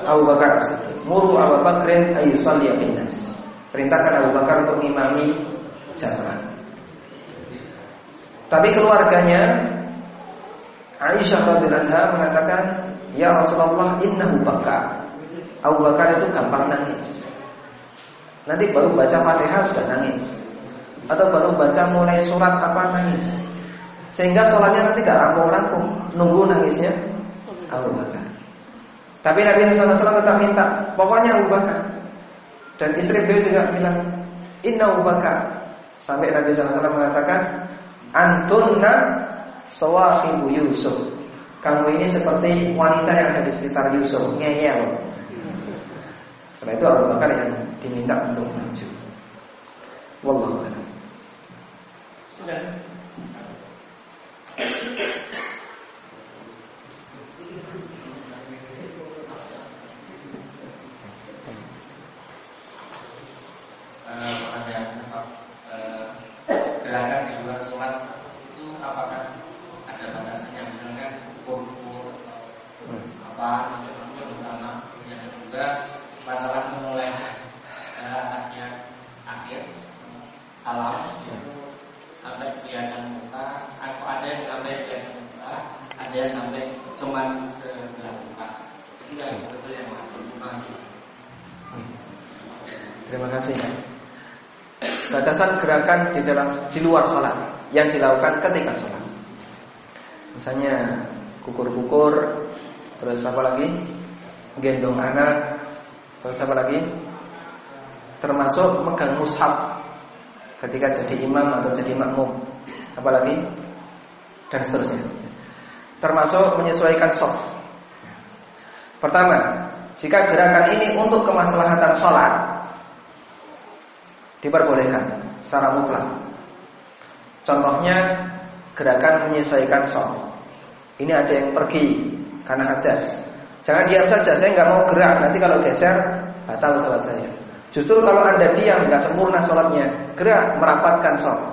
S2: Abu Bakar. Muru Abu Bakrin ayyusalli binnas. Perintahkan Abu Bakar untuk mengimami jamaah. Tapi keluarganya Aisyah radhiyallahu anha mengatakan, "Ya Rasulullah, innahu baka." Abu Bakar itu gampang nangis. Nanti baru baca Fatihah sudah nangis Atau baru baca mulai surat apa nangis. Sehingga sholatnya nanti gak rampung-rampung. Nunggu nangisnya Abu Bakar. Tapi Nabi SAW tetap minta Pokoknya Abu Bakar. Dan istri beliau juga bilang Inna Abu Bakar. Sampai Nabi SAW mengatakan Antunna Sawahibu Yusuf. Kamu ini seperti wanita yang ada di sekitar Yusuf. Ngeyel. Setelah itu Abu Bakar yang diminta untuk maju. Wallahu a'lam.
S4: Sudah.
S3: Masalah memulai eh, akhir akhir salam kelihatan muka atau ada yang sampai kelihatan muka ada yang sampai cuman sebelah muka yang betul yang mana
S2: Terima kasih. Batasan gerakan di dalam di luar sholat yang dilakukan ketika sholat. Misalnya kukur-kukur, terus apa lagi? Gendong anak, terus apa lagi? Termasuk megang mushaf ketika jadi imam atau jadi makmum. Apalagi? Dan seterusnya. Termasuk menyesuaikan soft. Pertama, jika gerakan ini untuk kemaslahatan sholat diperbolehkan secara mutlak. Contohnya gerakan menyesuaikan soft. Ini ada yang pergi karena hadas. Jangan diam saja, saya nggak mau gerak. Nanti kalau geser batal sholat saya. Justru kalau anda diam nggak sempurna sholatnya, gerak merapatkan soft.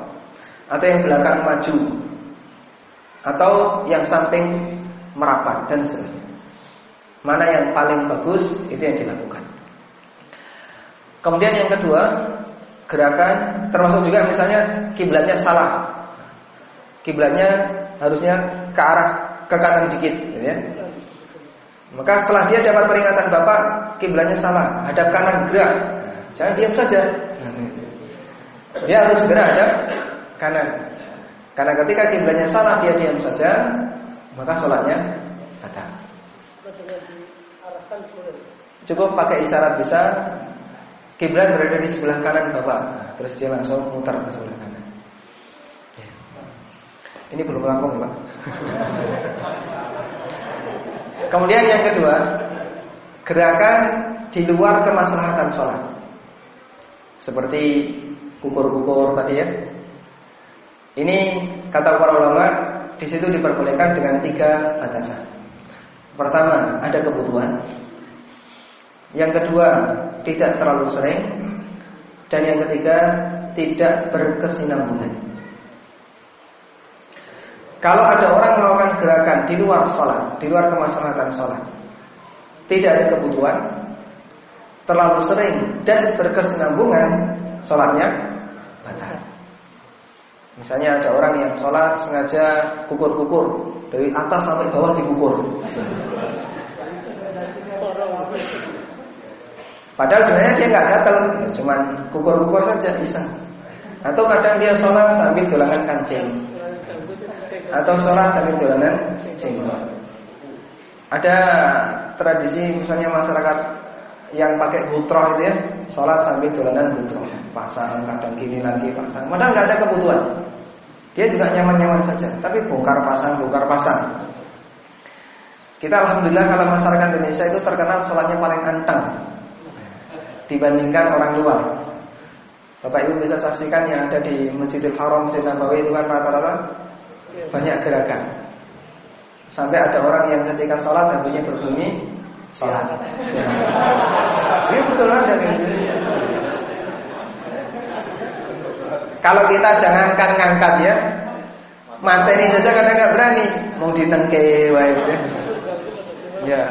S2: Atau yang belakang maju, atau yang samping merapat dan seterusnya. Mana yang paling bagus itu yang dilakukan. Kemudian yang kedua, gerakan termasuk juga misalnya kiblatnya salah. Kiblatnya harusnya ke arah ke kanan dikit, gitu ya. Maka setelah dia dapat peringatan Bapak, kiblatnya salah, hadap kanan gerak. Nah, jangan diam saja. Dia harus segera hadap kanan. Karena ketika kiblatnya salah dia diam saja, maka sholatnya batal. Cukup pakai isyarat bisa kiblat berada di sebelah kanan Bapak. Nah, terus dia langsung mutar ke sebelah kanan. Ya. Ini belum rampung, Pak. Kemudian yang kedua, gerakan di luar kemaslahatan sholat. Seperti kukur-kukur tadi ya. Ini kata para ulama di situ diperbolehkan dengan tiga batasan. Pertama, ada kebutuhan. Yang kedua, tidak terlalu sering. Dan yang ketiga, tidak berkesinambungan. Kalau ada orang melakukan gerakan di luar sholat, di luar kemaslahatan sholat, tidak ada kebutuhan, terlalu sering dan berkesinambungan, sholatnya. Misalnya ada orang yang sholat sengaja kukur-kukur dari atas sampai bawah dikukur. Padahal sebenarnya dia nggak gatel, ya cuman kukur-kukur saja iseng. Atau kadang dia sholat sambil dolanan kancing. Atau sholat sambil dolanan jenggot. Ada tradisi misalnya masyarakat yang pakai gutroh itu ya, sholat sambil dolanan gutroh, pasang kadang gini lagi pasang. Padahal nggak ada kebutuhan. Dia juga nyaman-nyaman saja, tapi bongkar pasang, bongkar pasang. Kita alhamdulillah kalau masyarakat Indonesia itu terkenal sholatnya paling anteng dibandingkan orang luar. Bapak Ibu bisa saksikan yang ada di Masjidil Haram, Masjid Nabawi itu kan rata-rata banyak gerakan. Sampai ada orang yang ketika sholat tentunya berbunyi sholat. Ini betul ada Kalau kita jangankan ngangkat ya, materi saja kadang nggak berani, mau ditengke, wae. Ya.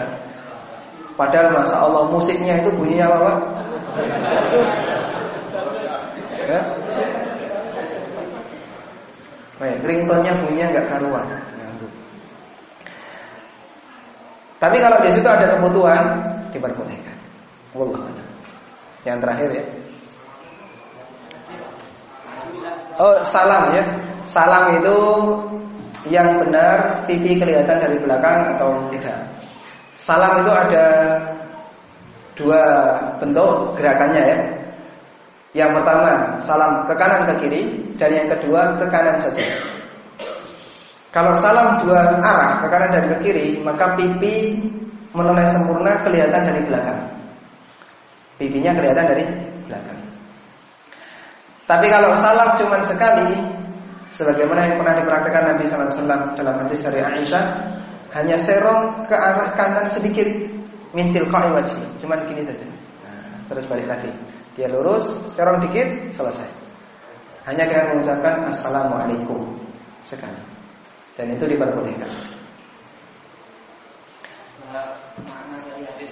S2: Padahal masa Allah musiknya itu bunyinya apa, Pak? Ya. Baik, ringtone-nya bunyinya nggak karuan. Tapi kalau di situ ada kebutuhan, diperbolehkan. Wallah. Yang terakhir ya. Oh, salam ya. Salam itu yang benar pipi kelihatan dari belakang atau tidak. Salam itu ada dua bentuk gerakannya ya. Yang pertama, salam ke kanan ke kiri dan yang kedua ke kanan saja. Kalau salam dua arah ke kanan dan ke kiri, maka pipi menoleh sempurna kelihatan dari belakang. Pipinya kelihatan dari belakang. Tapi kalau salam cuma sekali, sebagaimana yang pernah dipraktikkan Nabi SAW dalam hadis dari Aisyah, hanya serong ke arah kanan sedikit, mintil qa'i wajhi, cuma gini saja. Nah, terus balik lagi. Dia lurus, serong dikit, selesai. Hanya dengan mengucapkan assalamualaikum sekali. Dan itu diperbolehkan.
S5: Makna dari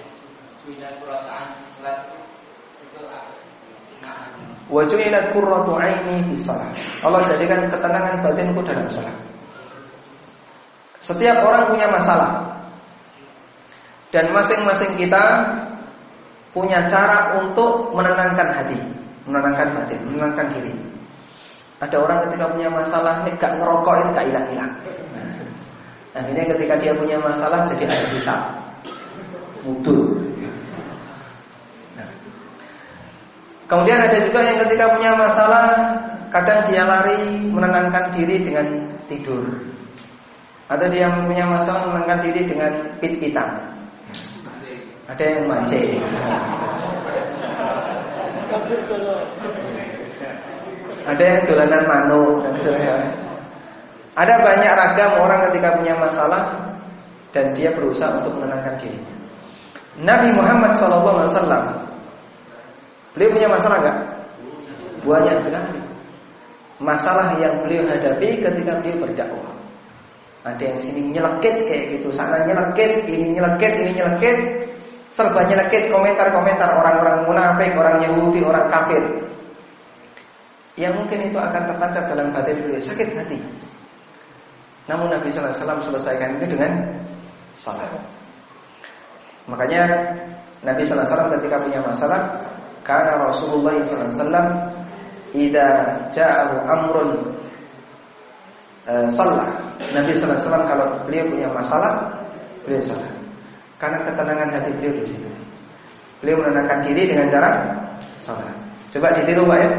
S2: Wa ju'ilat aini Allah jadikan ketenangan batinku dalam salat. Setiap orang punya masalah. Dan masing-masing kita punya cara untuk menenangkan hati, menenangkan batin, menenangkan diri. Ada orang ketika punya masalah ini gak ngerokok itu gak hilang-hilang. Nah, akhirnya ketika dia punya masalah jadi ada bisa mutul. Kemudian ada juga yang ketika punya masalah Kadang dia lari menenangkan diri dengan tidur. Atau dia punya masalah menenangkan diri dengan pit-pitan. Ada yang mancing. Ada yang dolanan mano dan sebagainya. Ada banyak ragam orang ketika punya masalah Dan dia berusaha untuk menenangkan dirinya. Nabi Muhammad SAW Beliau punya masalah enggak? Banyak sekali. Masalah yang beliau hadapi ketika beliau berdakwah. Ada yang sini nyelekit kayak gitu, sana nyelekit, ini nyelekit, ini nyelekit, serba nyelekit komentar-komentar orang-orang munafik, orang Yahudi, orang kafir. Yang mungkin itu akan tertancap dalam batin beliau, sakit hati. Namun Nabi SAW selesaikan itu dengan salat. Makanya Nabi SAW ketika punya masalah karena Rasulullah SAW Ida ja'ahu amrun e, Salah Nabi SAW kalau beliau punya masalah Beliau salat Karena ketenangan hati beliau di situ. Beliau menenangkan diri dengan cara Salat Coba ditiru Pak ya.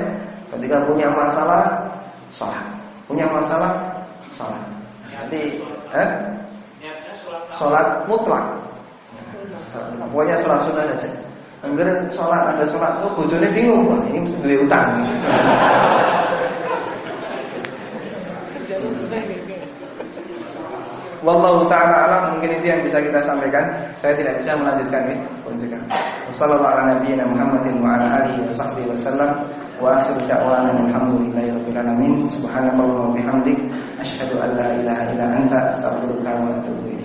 S2: Ketika punya masalah Salat Punya masalah Salat Nanti eh? Salat mutlak. Pokoknya sholat sunnah saja Angger sholat ada sholat tuh bojone bingung wah ini mesti beli utang. Wallahu taala alam mungkin itu yang bisa kita sampaikan. Saya tidak bisa melanjutkan ini. Lanjutkan. Wassalamualaikum Muhammadin wa ala alihi wa akhiru da'wana alhamdulillahi rabbil alamin. Subhanallahi wa bihamdik asyhadu an la ilaha illa anta astaghfiruka wa atubu